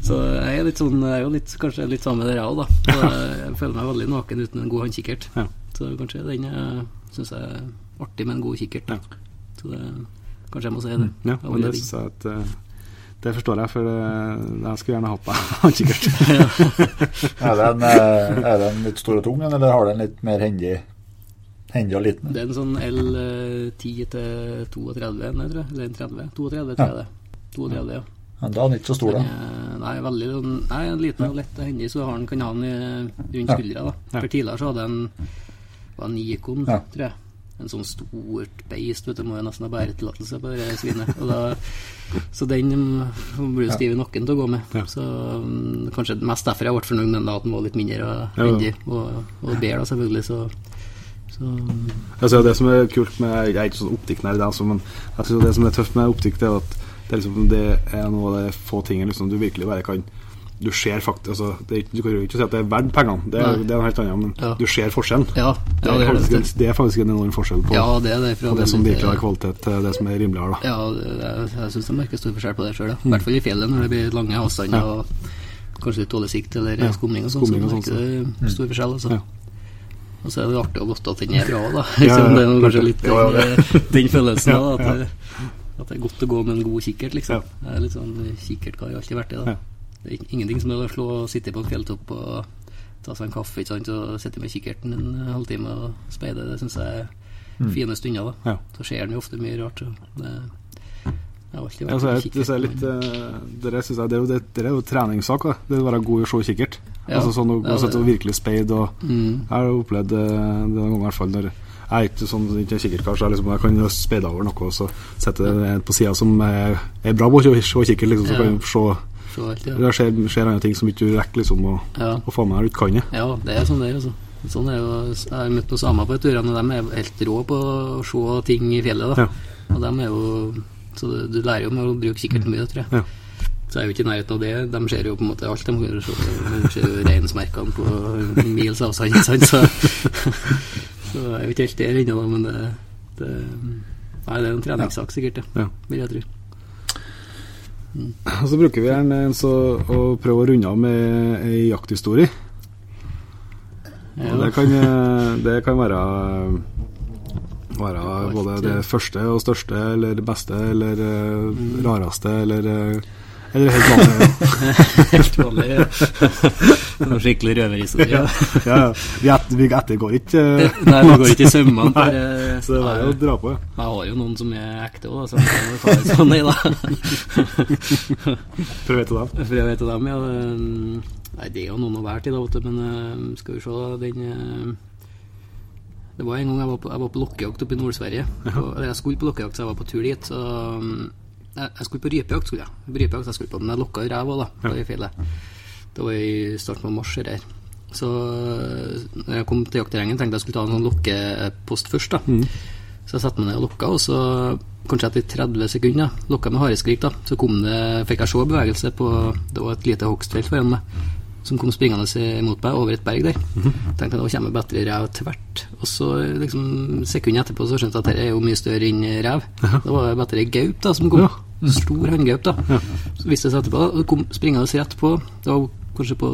så jeg er litt sånn Jeg er jo litt, kanskje litt sammen med dere òg, da. Så jeg føler meg veldig naken uten en god håndkikkert. Så kanskje den syns jeg er artig med en god kikkert. Ja. Så det, kanskje jeg må si det. Ja, men det, så at, eh, det forstår jeg, for det, jeg skulle gjerne hatt meg håndkikkert. Er den, eh, er den litt stor og tung, eller har den litt mer hendig, hendig og liten? Det er en sånn L10 til 32, nei, tror jeg. Eller en 30. 32, tror jeg det. 32, ja. Men da er den ikke så stor, da. Nei, veldig Nei, en liten og lett og hendig, så har den, kan ha den rundt skuldra. da. For tidligere så hadde jeg en var Nikon, Ja. tror jeg. En sånn stort beist, vet du, må jo nesten ha bæretillatelse på det svinet. Da, så den um, blir jo stiv i nakken til å gå med. Ja. Så um, kanskje mest derfor jeg ble fornøyd med den, at den var litt mindre og ja. Og, og bedre, selvfølgelig, så, så Altså, det som er kult med Jeg er ikke sånn optikknerd, altså, men jeg synes det som er tøft med optikk, det er at det er, liksom, det er noe av de få tingene liksom, du virkelig bare kan Du ser faktisk altså, det Du kan jo ikke si at det er verdt pengene, det er, det er noe helt annet, men Ja. du ser forskjellen. Ja, Det er, det faktisk, det. en- det er faktisk en enorm forskjell på, Ja, det det. på det som virkelig har kvalitet, til det som er rimeligere. Da. Ja, det- jeg, syns jeg merker stor forskjell på det sjøl. I hvert fall i fjellet, når det blir lange avstander og kanskje litt dårlig sikt eller Ja, skumming og sånn. Så merker sånn, det stor forskjell, altså. Ja. Og så er det artig å vite at den er bra, da. Ja, ja, det er kanskje litt. Ja, ja, den, den følelsen, da. At, det, at det er godt å gå med en god kikkert, liksom. Jeg er litt sånn kikkertkar, har alltid vært det, da. Det er ingenting som er å slå og sitte på en fjelltopp og ta seg en kaffe ikke sant, og sitte med kikkerten en halvtime og speide. Det syns jeg er fine stunder, da. Ja. Så skjer den jo ofte mye rart. Det, Ja, er, en det, er litt, eh, det, jeg, det, er jo, det, det er jo treningssak. Da. Det å være god i å se kikkert. Ja, altså sånn ja, gå og virkelig speide. Og, Mm. Jeg har opplevd det, det noen ganger, i hvert fall når jeg er ikke sånn ikke en kikkertkar, så jeg, liksom, jeg kan speide over noe og så sette en på sida som er, er bra på å se kikkert, liksom, så kan jeg se Så alt, ja. Det skjer, skjer andre ting som ikke du rekker liksom, å, Ja. å få med når du kan det. ja, det er sånn det er, altså. Sånn er jo, jeg har møtt noen samer på turene, og de er helt rå på å se ting i fjellet. da Ja. Og de er jo Så du, du lærer jo med å bruke kikkerten mye, tror jeg. Ja. Så jeg er jo ikke i nærheten av det. De ser jo på en måte alt. De kan se, de ser jo reinsmerkene på mils avstand, sant. Så, så jeg er jo ikke helt der ennå, men det, det Nei, det er en treningssak, sikkert, det. Ja. Vil jeg tro. Og så bruker vi gjerne en så, å prøve å runde av med ei jakthistorie. Og det kan, eh, det kan være være både det første og største, eller det beste, eller Mm. rareste, eller eh, Eller helt vanlig. Helt vanlig. ja. Noe skikkelig røverhistorie. ja, ja. Vi, et, vi ettergår ikke uh, Nei, vi går ikke i sømmene. Nei, uh, Så det er jo å dra på. Jeg har jo noen som er ekte òg, så jeg må ta det sånn, i, da. Prøv etter. For jeg av dem, ja. Nei, det er jo noen å være til, da, men eh, skal vi se, den eh, Det var en gang jeg var på, jeg var på lokkejakt oppe i Nord-Sverige. Ja. Jeg skulle på lokkejakt, så jeg var på tur dit. Så mm, jeg, skulle på rypejakt, skulle jeg. Rypejakt jeg skulle på, men jeg lokka ræv òg, da, på i fjellet. Det var i starten av mars. Her. Så øh, når jeg kom til jaktterrenget, tenkte jeg skulle ta en sånn lokkepost først. da Så jeg satte meg ned og lokka, og så kanskje etter 30 sekunder lokka med hareskrik, da, så kom det, fikk jeg se bevegelse på Det var et lite hogstfelt foran meg som kom springende imot meg over et berg der. Tenkte jeg, da kommer bedre rev tvert. Og så liksom sekundet etterpå så skjønte jeg at dette er jo mye større enn rev. Da var det bedre gaup da som kom. Stor hanngaup, da. Så viste det seg etterpå, og kom springende rett på. Det var kanskje på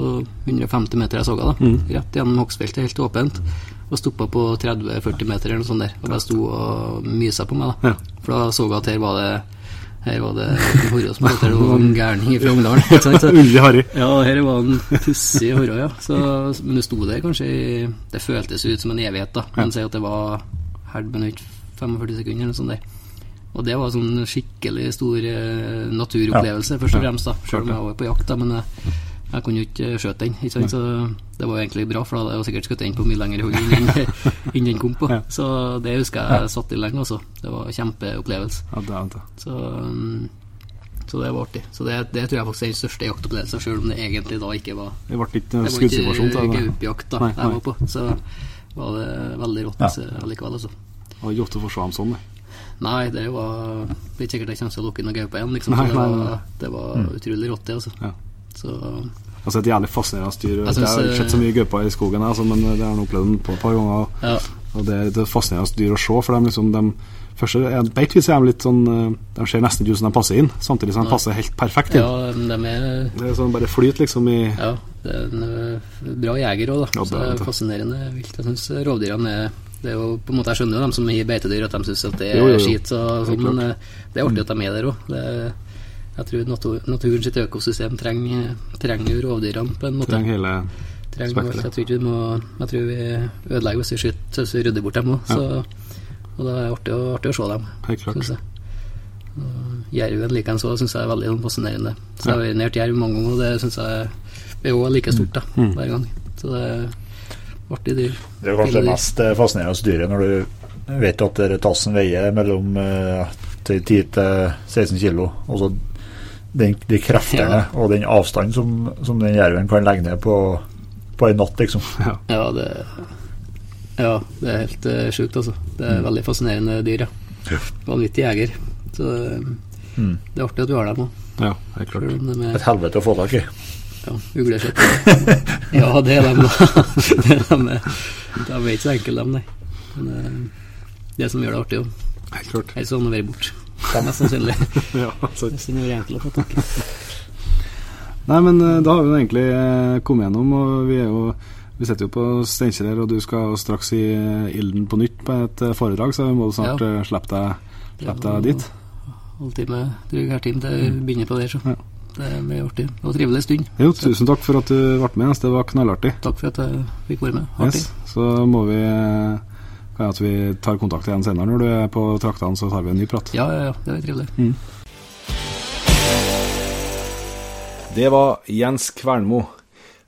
150 meter jeg så henne, da. Rett gjennom hogstfeltet, helt åpent. Og stoppa på 30-40 meter eller noe sånt der. Og bare sto og mysa på meg, da. For da så jeg at her var det her var det horre som heter det var en gærning fra Ungdalen. sant? Harry. ja, her var en pussig horre, ja. Så, men det sto der kanskje i Det føltes ut som en evighet, da. Men si at det var halvt minutt, 45 sekunder eller noe sånt der. Og det var sånn skikkelig stor eh, naturopplevelse, først og fremst, da. Selv om jeg var på jakt, da. Men jeg, kunne jo ikke skjøte den, ikke sant. Så det var egentlig bra, for da hadde jeg sikkert skutt den på mye lengre hold enn den kom på. Ja. Så det husker jeg satt i lenge, altså. Det var en kjempeopplevelse. Ja, det er det. Så, um, så det var artig. Så det, det tror jeg faktisk er den største jaktopplevelsen, selv om det egentlig da ikke var Det ble ikke Det en var ikke gaupejakt da Nei, jeg var på, så var det veldig rått Ja. likevel, allikevel, altså. Det var ikke ofte å få sånn. det. Nei, det var Det er ikke sikkert jeg kommer til å lukke inn noen gaupe igjen, liksom. Nei, så det var, det var utrolig rått, det, altså. Ja. Så Altså et jævlig fascinerende dyr. Jeg Jeg, har sett så eh, mye gauper i skogen, altså, men det har jeg opplevd den på et par ganger. Ja. Og det, det er et fascinerende dyr å se, for de liksom de, første på er de litt sånn eh, De ser nesten ikke ut som de passer inn, samtidig som de passer helt perfekt inn. ja, de er Det er sånn bare flyt liksom i Ja, det er en bra jeger òg, da. Ja, så det er er fascinerende vilt. Jeg syns rovdyrene er det er jo på en måte Jeg skjønner jo dem som gir beitedyr, at de syns at det er Jo, jo, jo. skit, sånn, men det er artig at de er der òg. Jeg tror natur, naturen sitt økosystem trenger, trenger jo rovdyrene på en måte. trenger hele Trenger spekteret. Jeg tror ikke vi må Jeg tror vi ødelegger hvis vi skyter hvis vi rydder bort dem òg. Ja. Og det er artig, å- artig å se dem, Helt klart. syns jeg. Og Jerven likeens syns jeg er veldig sånn fascinerende. Så jeg har urinert jerv mange ganger, og det syns jeg er òg like stort da, Mm. hver gang. Så det er artig dyr. Det er kanskje det mest eh, fascinerende dyret når du vet at tassen veier mellom 10 til 10-16 kilo. Og så den, de kreftene Ja. og den avstanden som, som den jerven kan legge ned på, på en natt, liksom. Ja. Ja, det Ja, det er helt uh, sjukt, altså. Det er veldig fascinerende dyr, ja. Vanvittig jeger. Så det, Mm. det er artig at du har dem òg. ja, helt klart. Et helvete å få tak i. Ja, uglekjøtt. ja, det er dem, da. det er dem, eh, de er ikke så enkle, dem, nei. Men eh, det som gjør det artig, jo. Helt klart. Ellers hadde han vært borte. Mest sannsynlig. Ja, det er enkelt å få tak i. Nei, men eh, da har vi egentlig eh, kommet gjennom, og vi er jo vi sitter jo på Steinkjer her, og du skal straks i eh, ilden på nytt på et foredrag, så vi må snart Ja. slippe deg, slippe deg dit. Halvtime, dryg halvtime til vi begynner på det, så. Ja. Det blir artig. Det en trivelig stund. Jo, tusen takk for at du ble med. Det var knallartig. Takk for at jeg fikk være med. Artig. Yes. Så må vi at vi tar kontakt igjen senere når du er på traktene, så tar vi en ny prat. Ja, ja, ja. Det er trivelig. Det var Jens Kvernmo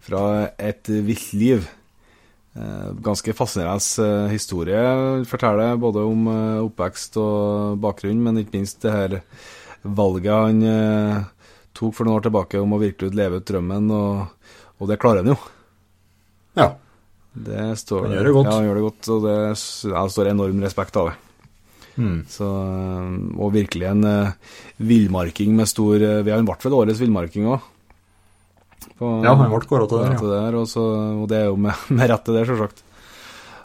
fra Et vilt liv. Eh, ganske fascinerende eh, historie. Forteller både om eh, oppvekst og bakgrunn, men ikke minst det her valget han tok for noen år tilbake om å virkelig leve ut drømmen, og, og det klarer han jo. Ja. Det står, Han gjør det godt. Ja, han gjør det godt, og det, ja, står enorm respekt av det. Mm. Så, eh, og virkelig en uh, villmarking med stor uh, Vi har ble ved årets villmarking òg. ja, han ble kåra til det. til Ja. det og, så, og det er jo med, med rette, det, selvsagt.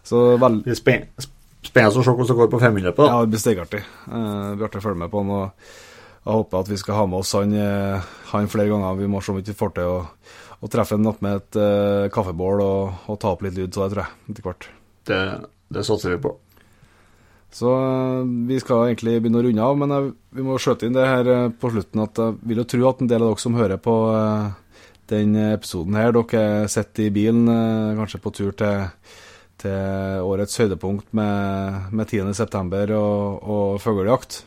Så vel, Det er spen- Spennende å se hvordan det går på femminløpet. ja, det blir stegartig. Uh, det blir artig å følge med på han. og Jeg håper at vi skal ha med oss han, han flere ganger. Vi må se om vi ikke får til å, å treffe han med et uh, kaffebål og, og ta opp litt lyd, så det tror jeg, etter hvert. Det, det satser vi på. Så eh, vi skal egentlig begynne å runde av, men jeg, vi må skjøte inn det her eh, på slutten at jeg vil jo tro at en del av dere som hører på eh, den episoden her, dere sitter i bilen, eh, kanskje på tur til, til årets høydepunkt med, med 10.9. og, og fuglejakt.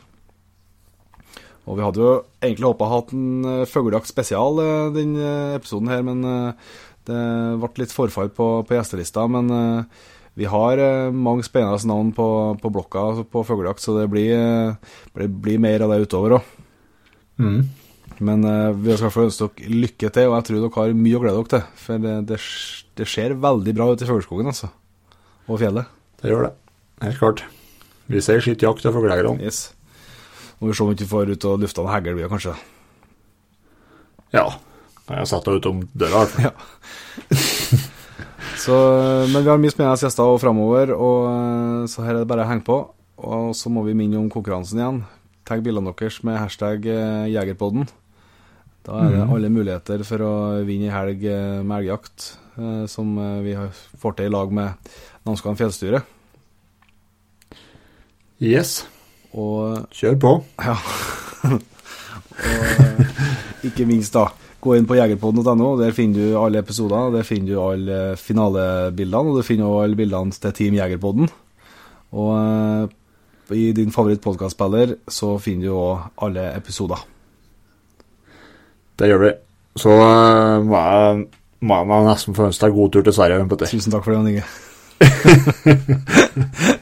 Og vi hadde jo egentlig håpa hatt en eh, fuglejakt spesial denne den eh, episoden her, men eh, det ble litt forfall på, på gjestelista. Men eh, vi har eh, mange spennende navn på, på blokka altså på fuglejakt, så det blir, eh, det blir mer av det utover òg. Mm. Men eh, vi skal få ønske dere lykke til, og jeg tror dere har mye å glede dere til. For det, det, det ser veldig bra ut i Fuglskogen, altså. Og fjellet. Det gjør det. Helt klart. Vi sier skitt jakt og fuglejegerne. Yes. Må vi se om vi ikke får ut og lufta noen heglbyer, kanskje. Ja. Jeg har sett det utom døra, i hvert fall. Ja. Så, men vi har mye spennende gjester og framover, og eh, så her er det bare å henge på. Og så må vi minne om konkurransen igjen. Tagg bildene deres med hashtag eh, Jegerpodden. Da er det alle muligheter for å vinne ei helg eh, med elgjakt, som vi får til i lag med Namskan fjellstyre. Yes. Og Kjør på. Ja. og ikke minst, da. Gå inn på jegerpodden.no. Der finner du alle episoder. Der finner du alle finalebildene, og du finner også alle bildene til Team Jegerpodden. Og eh, i din favorittpodkastspiller så finner du òg alle episoder. Det gjør vi. Så eh, må jeg, må jeg nesten få ønske deg god tur til Sverige. Tusen takk for det, Jan Inge.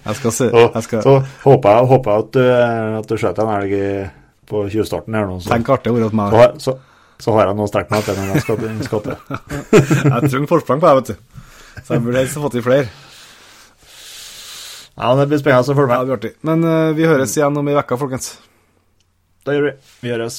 Jeg skal se Så, jeg skal, så håper jeg, håper jeg at du, at du skjøt en elg på 20-starten her nå. Så, Tenk artig ord hos så, meg. så, så har jeg noe å strekke meg etter når jeg skal, til- skal til. Jeg trenger forsprang på deg, vet du. Så jeg burde helst fått i flere. Ja, Det blir spennende å følge Ja, det blir artig. Men uh, vi høres igjen om ei uke, folkens. Det gjør vi. Vi gjøres.